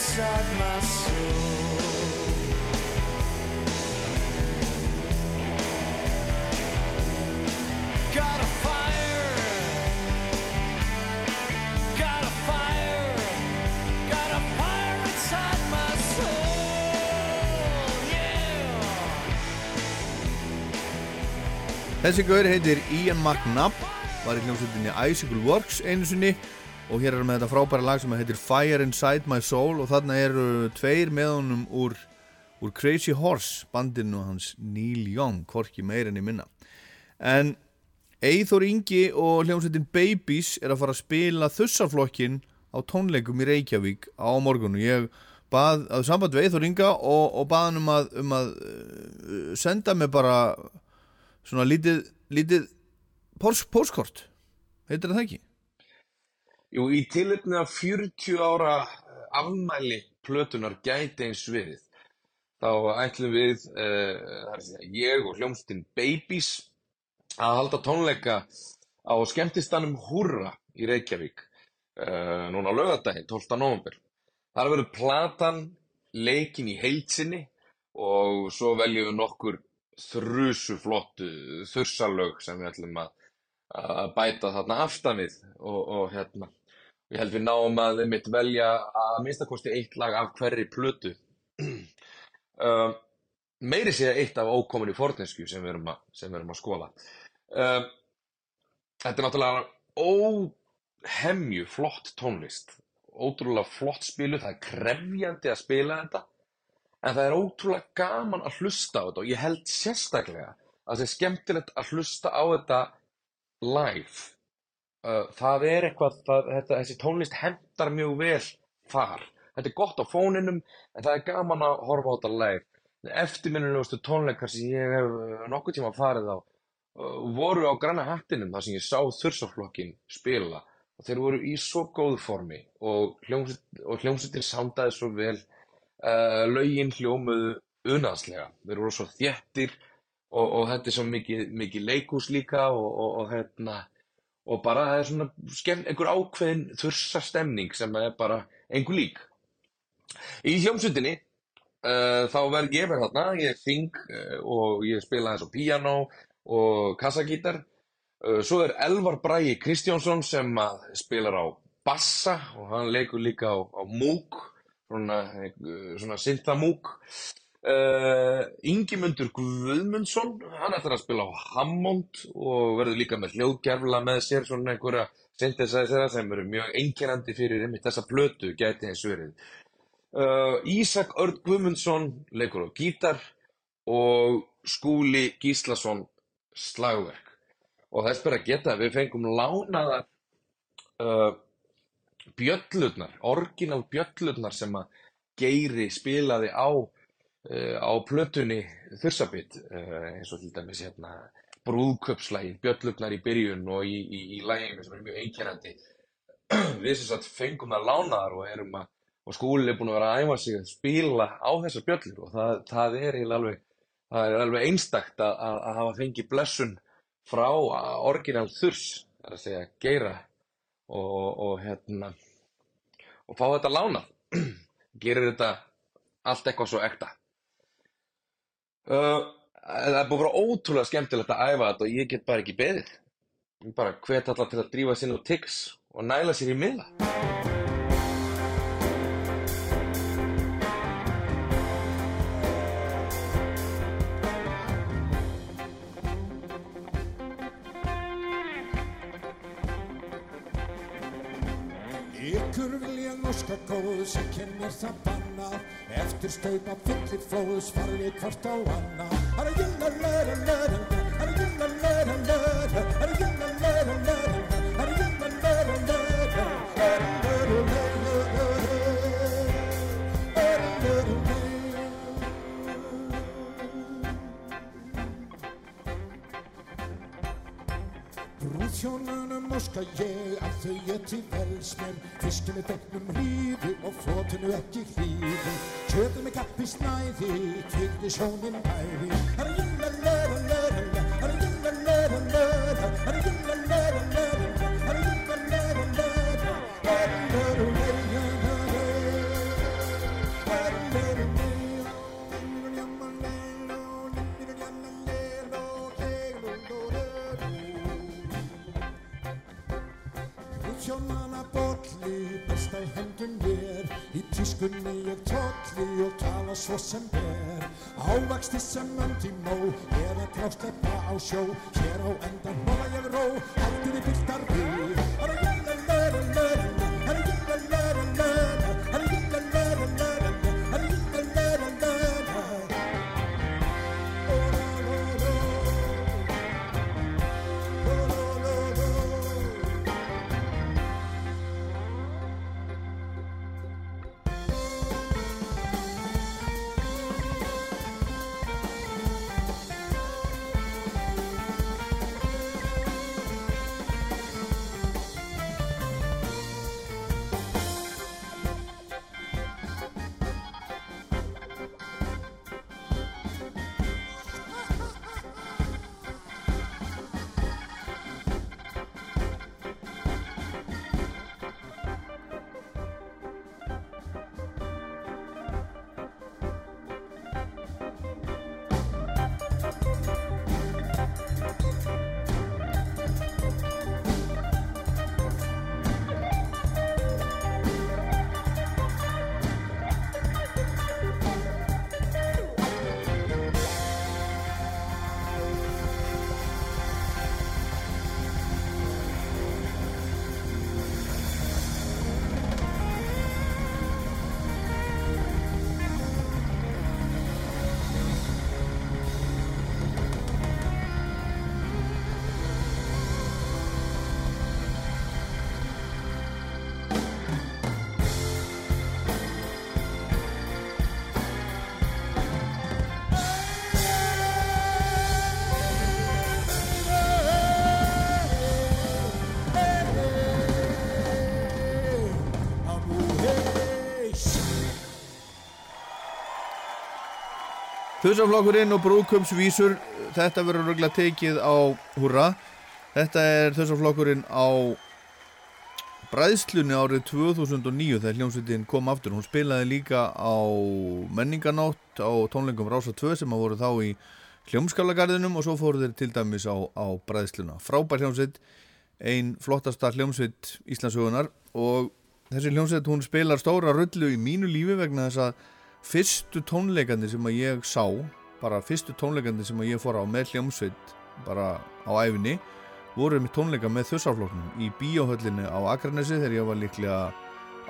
Inside my soul. Got a fire. Got a fire. Got a fire inside my soul. Yeah. Þessi gaur heitir Ian McNabb, var í hljómsveitinni Icicle Works einu sinni og hér er með þetta frábæra lag sem heitir Fire Inside My Soul og þarna eru tveir með honum úr, úr Crazy Horse bandinu hans Neil Young, hvorki meir enn í minna. En Eithor Ingi og hljómsveitin Babies er að fara að spila þussarflokkin á tónleikum í Reykjavík á morgun og ég bað að samband við Eithor Inga og, og bað hann um að, um að uh, senda mig bara svona lítið, lítið pós, póskort heitir það ekki? Jú, í tilöfni af 40 ára eh, afmæli plötunar gæti eins verið. Þá ætlum við, uh, ég og hljómsdinn Babies að halda tónleika á skemmtistanum Húrra í Reykjavík uh, núna á laugardaginn, 12. november. Það verður platan leikin í heilsinni og svo veljum við nokkur þrusu flottu þursalög sem við ætlum að, að bæta þarna aftan við og, og hérna ég held við náum að einmitt velja að minnstakosti eitt lag af hverri plötu. Uh, meiri segja eitt af ókominni forneskju sem við erum að, við erum að skoða. Uh, þetta er náttúrulega óhemju flott tónlist. Ótrúlega flott spilu það er krefjandi að spila þetta en það er ótrúlega gaman að hlusta á þetta. Og ég held sérstaklega að það er skemmtilegt að hlusta á þetta live það er eitthvað það, þetta, þessi tónlist hendar mjög vel þar. Þetta er gott á fóninum en það er gaman að horfa á þetta live. Eftirminnilegustu tónleikar sem ég hef nokkuð tíma farið á voru á granna hattinum þar sem ég sá þursaflokkin spila. Og þeir voru í svo góðu formi og, hljómsveit, og hljómsveitin soundaði svo vel. Uh, lögin hljómuðu unaðslega. Þeir voru svo þjettir og, og þetta er svo mikið, mikið leikús líka og, og, og hérna og bara það er svona skemm, einhver ákveðin þursa stemning sem er bara einhver lík. Í hljómsveitinni uh, þá verð ég verð þarna. Ég syng uh, og ég spila eins og píanó og kassagítar. Uh, svo er Elvar Bragi Kristjánsson sem spilar á bassa og hann leikur líka á, á múk svona, svona synthamúk Uh, Ingimundur Guðmundsson hann ætlar að spila á Hammond og verður líka með hljóðgerfla með sér svona einhverja synthesizera sem eru mjög einkennandi fyrir einmitt þessa plötu gæti eins verið. Uh, Ísak Örd Guðmundsson leikur á gítar og Skúli Gíslason slagverk. Og þess bara geta við fengum lánaðar uh, bjöllurnar, orginal bjöllurnar sem að Geiri spilaði á á plötunni Þursabit uh, eins og til dæmis hérna brúðköpslægin, bjöllurnar í byrjun og í, í, í læginu sem er mjög einkennandi. Við sem sagt fengum það lánaðar og erum að og skúlinn er búin að vera að æfa sig að spila á þessar bjöllur og það, það er alveg það er alveg einstakt að, að, að hafa fengið blessun frá orginal þurs, það er að segja geira og, og, og hérna og fá þetta lánað. Gerir þetta allt eitthvað svo ekta uh, það er búin að vera ótrúlega skemmtilegt að æfa þetta og ég get bara ekki beðið. Ég bara hvet allar til að drífa sinni á tix og næla sér í miða Góð sem kennir það bannað Eftir staupa fyllir flóðus farði hvort á anna Herra gilla löra löra Herra gilla löra löra Herra gilla löra löra Herra gilla löra löra Herra löra löra Herra löra löra Brúðhjónunum óska ég að þau geti vels mér. Fiskinu þegnum flotinu ekki hlýfi Kjötum með kappi snæði, kvikni sjónin bæði show, shadow and Þursaflokkurinn og brúðköpsvísur, þetta verður röglega tekið á húrra. Þetta er þursaflokkurinn á bræðslunni árið 2009 þegar hljómsveitin kom aftur. Hún spilaði líka á menninganótt á tónleikum Rása 2 sem að voru þá í hljómskalagarðinum og svo fóru þeir til dæmis á, á bræðsluna. Frábær hljómsveit, ein flottasta hljómsveit Íslandsögunar og þessi hljómsveit hún spilar stóra rullu í mínu lífi vegna þess að fyrstu tónleikandi sem að ég sá bara fyrstu tónleikandi sem að ég fór á með hljómsveit bara á æfinni voru með tónleika með þursafloknum í bíóhöllinni á Akranesi þegar ég var líklega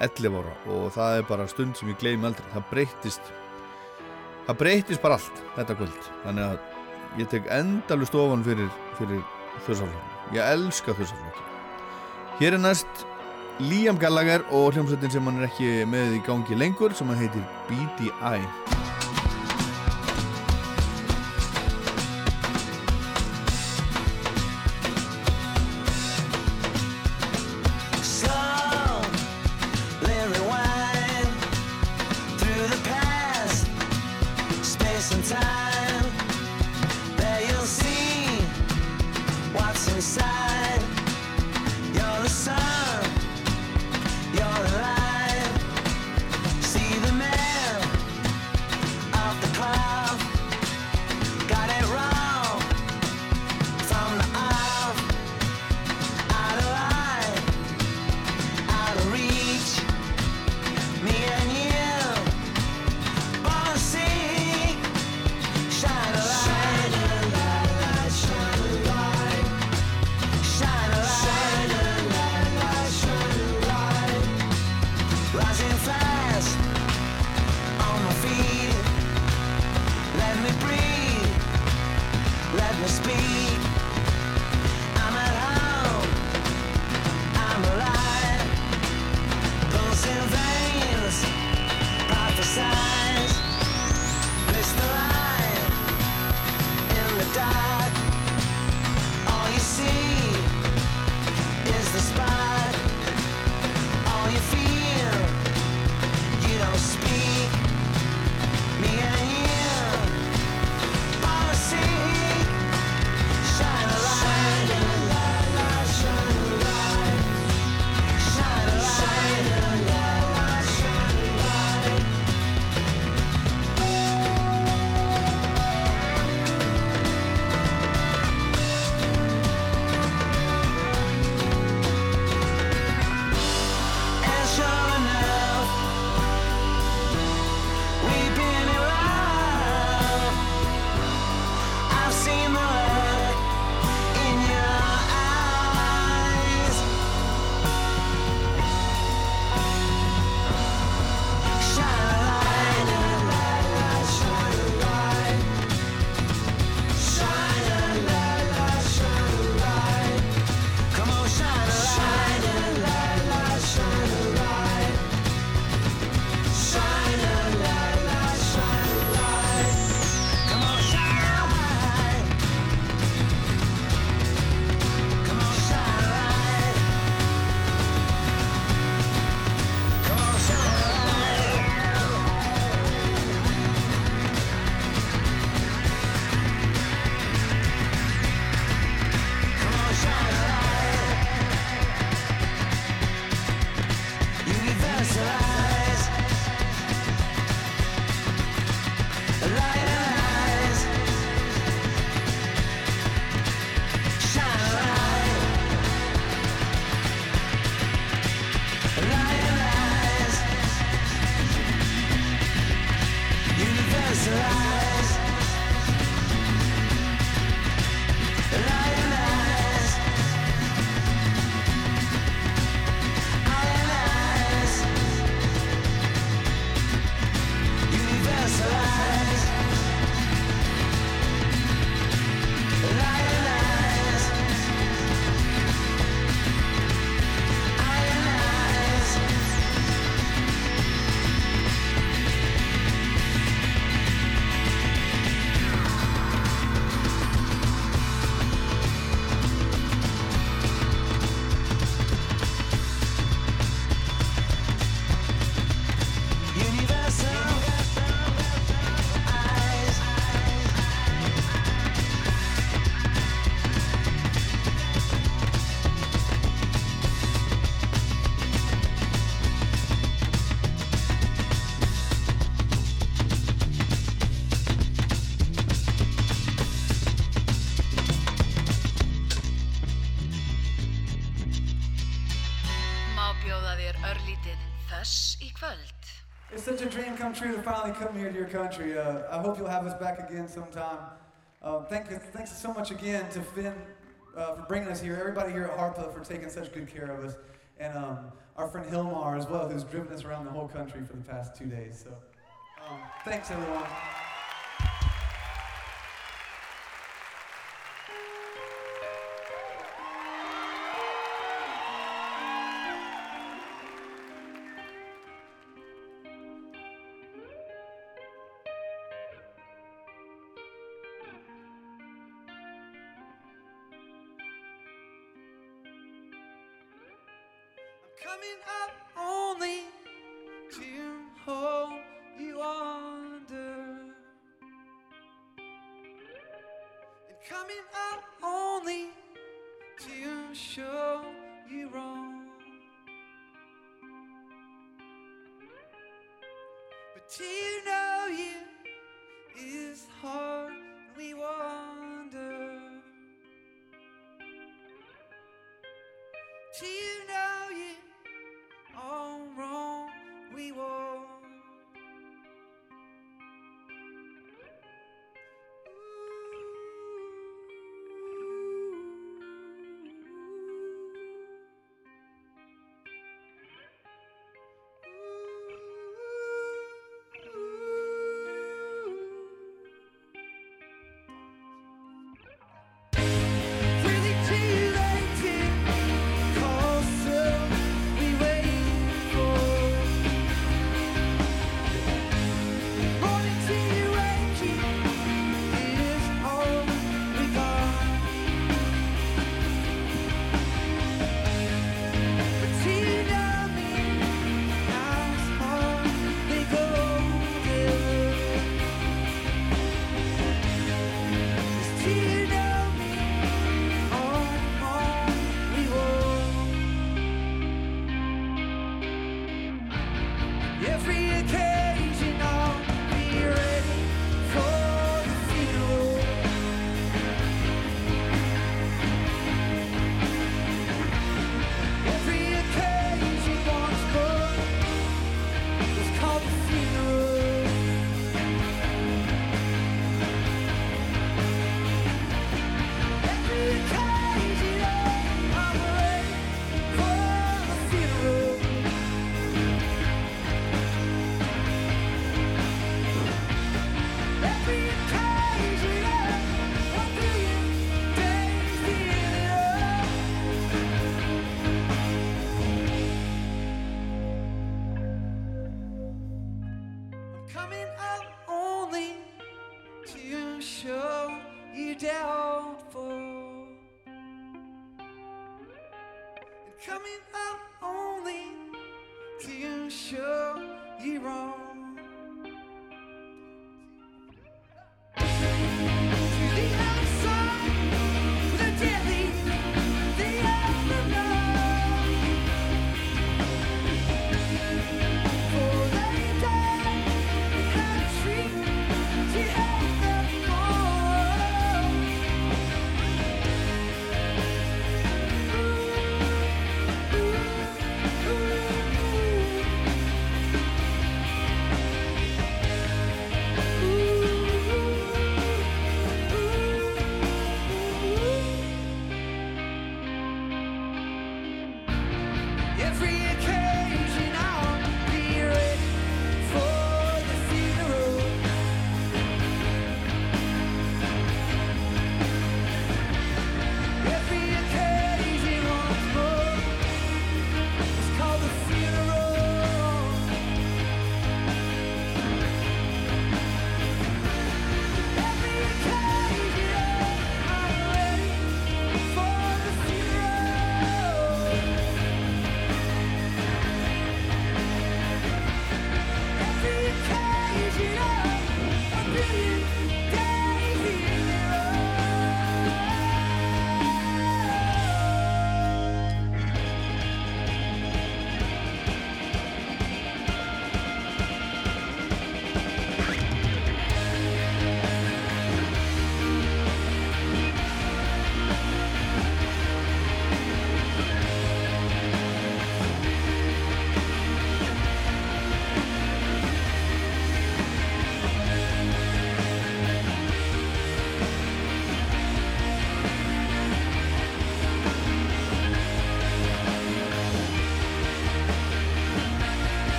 11 ára. Og það er bara stund sem ég gleymi aldrei. Það breyttist það breyttist bara allt þetta kvöld. Þannig að ég tek endalu stofan fyrir, fyrir þursafloknum ég elska þursafloknum hér er næst Liam Gallagher og hljómsveitin sem hann er ekki með í gangi lengur sem hann heitir BDI come true to finally come here to your country. Uh, I hope you'll have us back again sometime. Um, thank you, thanks so much again to Finn uh, for bringing us here. Everybody here at Harpa for taking such good care of us, and um, our friend Hilmar as well, who's driven us around the whole country for the past two days. So, um, thanks everyone. Coming up only to hold you under. And coming up only to show you wrong. But to know you is hard, and we wonder. To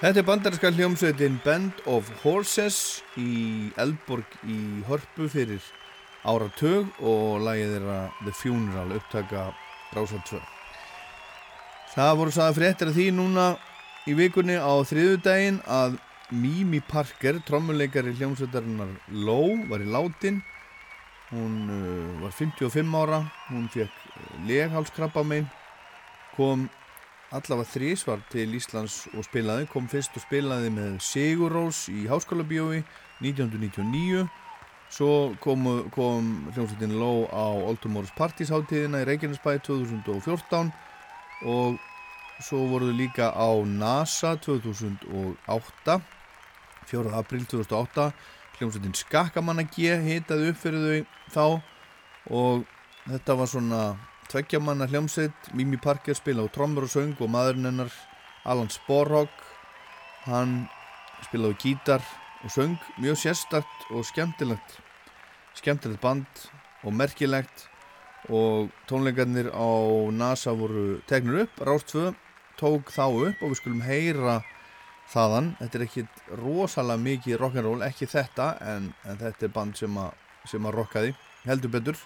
Þetta er bandarinska hljómsveitin Band of Horses í Eldborg í Hörpu fyrir áratug og lagið þeirra The Funeral upptaka Rásal 2. Það voru sagða fréttir af því núna í vikunni á þriðudaginn að Mimi Parker, trommuleikari hljómsveitarinnar Low, var í látin. Hún uh, var 55 ára, hún fekk leghalskrabba megin, kom allavega þrísvar til Íslands og spilaði, kom fyrst og spilaði með Sigur Rós í Háskóla bíói 1999 svo kom, kom hljómsveitin Ló á Oldumórs partísháttíðina í Reykjanesbæ 2014 og svo voruðu líka á NASA 2008 4. april 2008 hljómsveitin Skakkamanna G hitaði upp fyrir þau þá. Og þetta var svona tveggjamanna hljómsveit Mimi Parker spila á trommur og saung og maðurinn hennar Alan Sporhawk hann spila á gítar og saung mjög sérstakt og skemmtilegt skemmtilegt band og merkilegt. Og tónleikarnir á NASA voru tegnur upp Ráðstvö tók þá upp og við skulum heyra þaðan. Þetta er ekki rosalega mikið rock'n'roll ekki þetta en, en þetta er band sem að, sem að rockaði. Heldur betur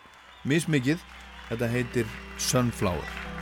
mismikið þetta heitir Sunflower.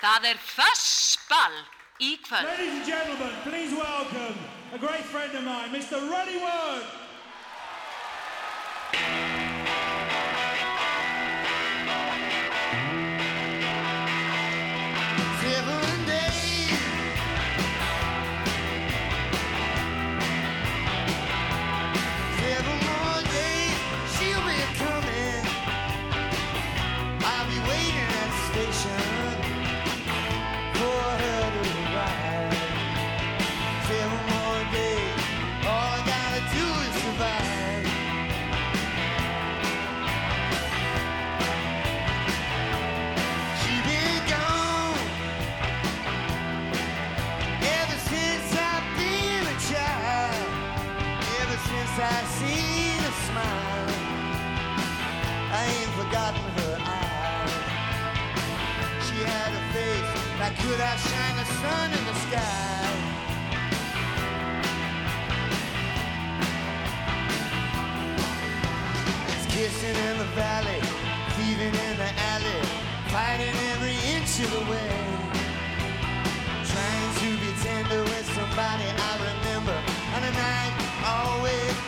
Það er fössball í kvöld. Ladies and gentlemen, please welcome a great friend of mine, Mr. Ronnie Wells. Could outshine the sun in the sky. It's kissing in the valley, thieving in the alley, fighting every inch of the way. Trying to be tender with somebody I remember on a night always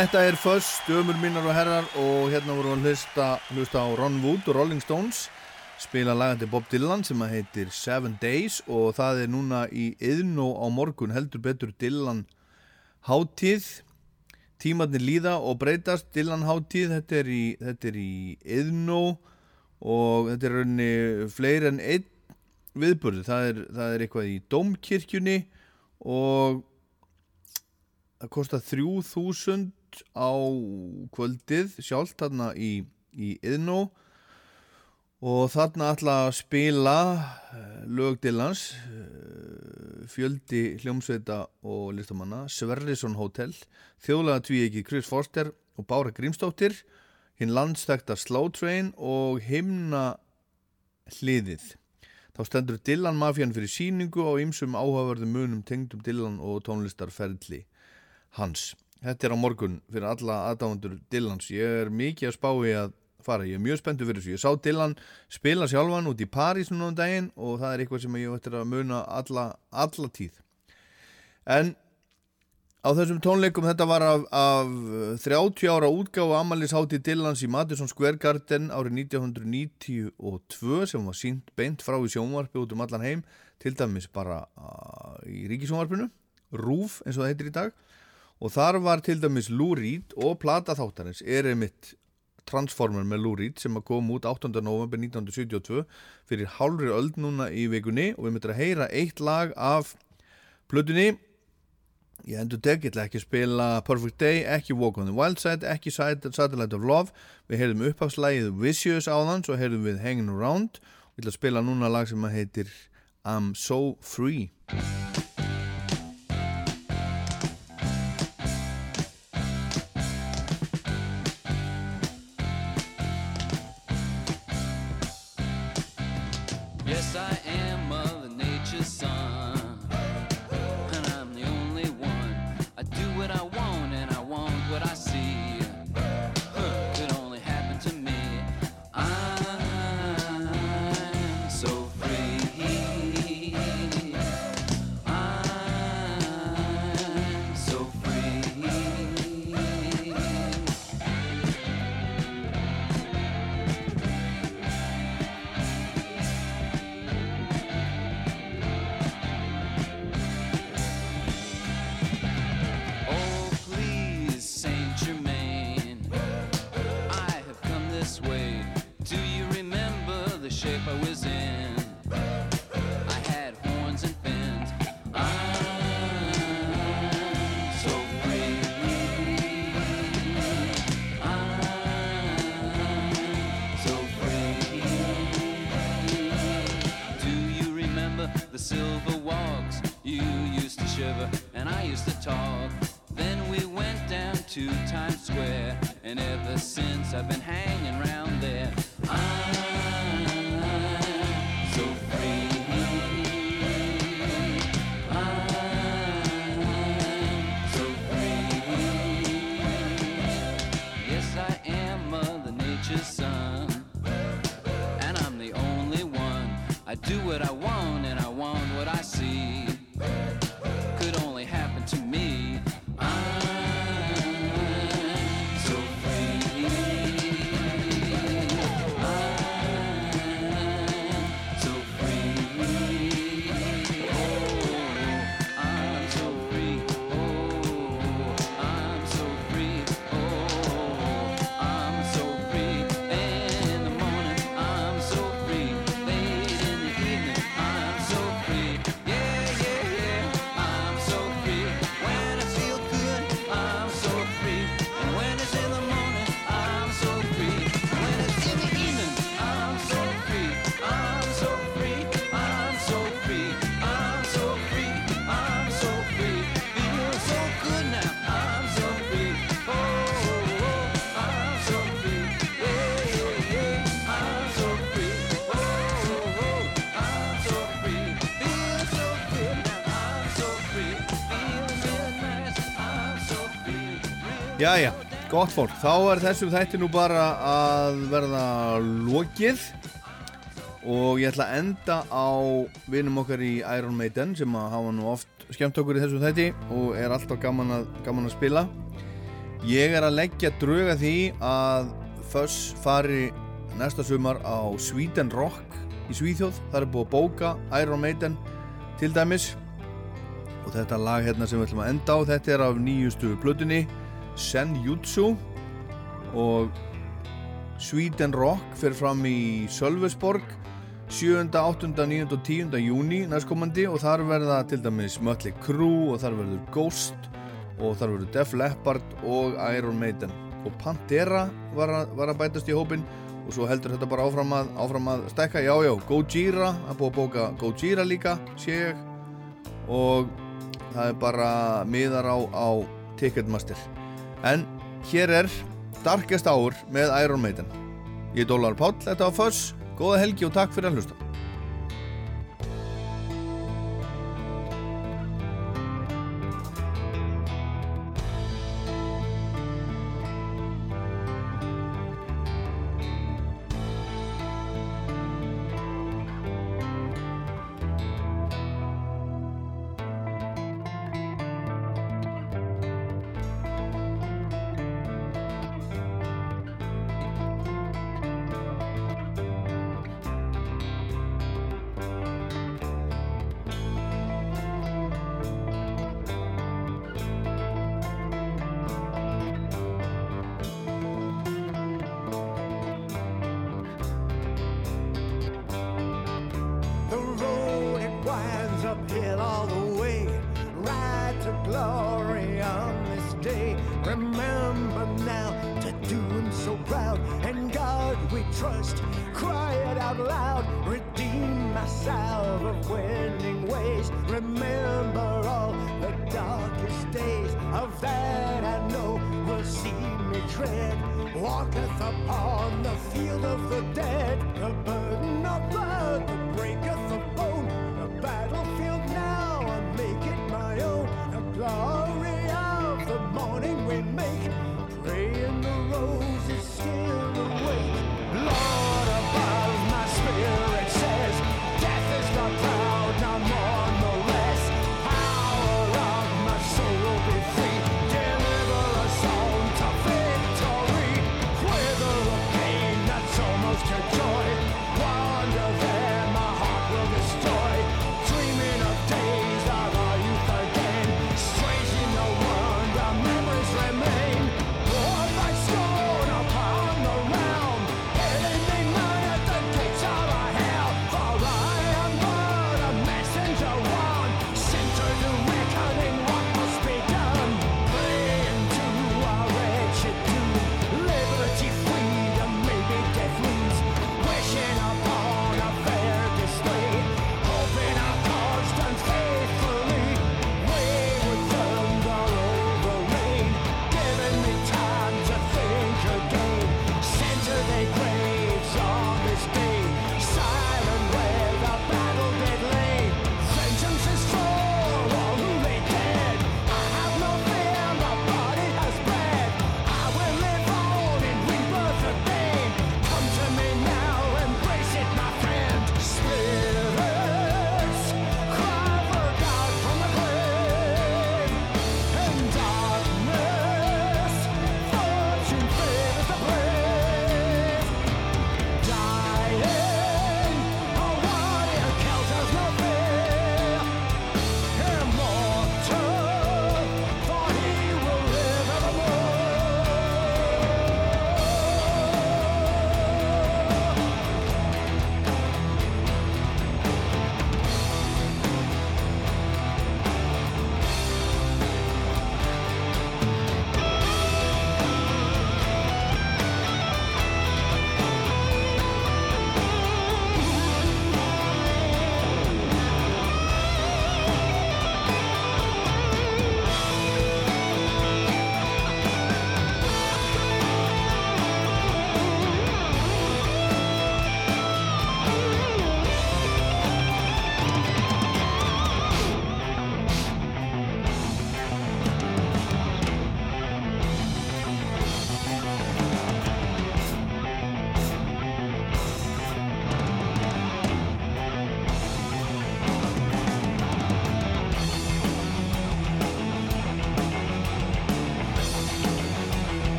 Þetta er Fuss, dömur minnar og herrar og hérna voru að hlusta, hlusta á Ron Wood og Rolling Stones spila lagandi Bob Dylan sem að heitir Seven Days og það er núna í yðnó á morgun heldur betur Dylan hátíð. Tímarnir líða og breytast Dylan hátíð, þetta er í, yðnó og þetta er raunni fleiri en einn viðburði, það er, það er eitthvað í Dómkirkjunni og það kostar 3000 á kvöldið sjálft þarna í, í Iðnó og þarna ætla að spila eh, lög Dylans eh, fjöldi hljómsveita og listamanna, Sverrisson Hotel, þjóðlega tvíegi Chris Forster og Bára Grímsdóttir, hinn landstekta Slow Train og himna hliðið. Þá stendur Dylan Mafían fyrir síningu á ýmsum áhugaverðum munum tengdum Dylan og tónlistarferðli hans. Þetta er á morgun fyrir alla aðdáðandur Dylans. Ég er mikið að spá í að fara. Ég er mjög spenntur fyrir þessu. Ég sá Dylan spila sjálfan út í París núna um daginn og það er eitthvað sem ég ættir að muna alla, alla tíð. En á þessum tónleikum þetta var af, af 30 ára útgáfa Amalishátti Dylans í Madison Square Garden árið 1992 sem var sínt beint frá í sjónvarpi út um allan heim til dæmis bara uh, í ríkisjónvarpinu RÚF eins og það heitir í dag og þar var til dæmis Lou Reed og plata þáttarins er einmitt Transformer með Lou Reed sem að koma út 8. november 1972 fyrir hálfri öld núna í vikunni. Og við myndum að heyra eitt lag af plötunni. Ég endur tek, ég ætla ekki að spila Perfect Day, ekki Walk on the Wild Side ekki Sat- Satellite of Love. Við heyrðum upphafslægið Vicious áðan svo heyrðum við Hanging Around. Og ég ætla að spila núna lag sem heitir I'm So Free gott fólk, þá er þessum þætti nú bara að verða lokið. Og ég ætla að enda á vinum okkar í Iron Maiden sem að hafa nú oft skemmt okkur í þessum þætti og er alltaf gaman að, gaman að spila. Ég er að leggja drauga því að Fuss fari næsta sumar á Sweden Rock í Svíþjóð, það er búið að bóka Iron Maiden til dæmis. Og þetta lag hérna sem við ætlum að enda á þetta er af nýjustu plötunni Senjutsu og Sweden Rock fyrir fram í Sölvesborg 7., 8., 9. og 10. júni næstkomandi og þar verða til dæmis Mötli Crew og þar verður Ghost og þar verður Def Leppard og Iron Maiden og Pantera var að, var að bætast í hópin og svo heldur þetta bara áfram að, áfram að stekka, jájá, Gojira að búa að bóka Gojira líka, sé ég og það er bara miðar á, á Ticketmaster en hér er Darkest Hour með Iron Maiden. Ég er Dólar Páll, þetta var Föss. Góða helgi og takk fyrir að hlusta.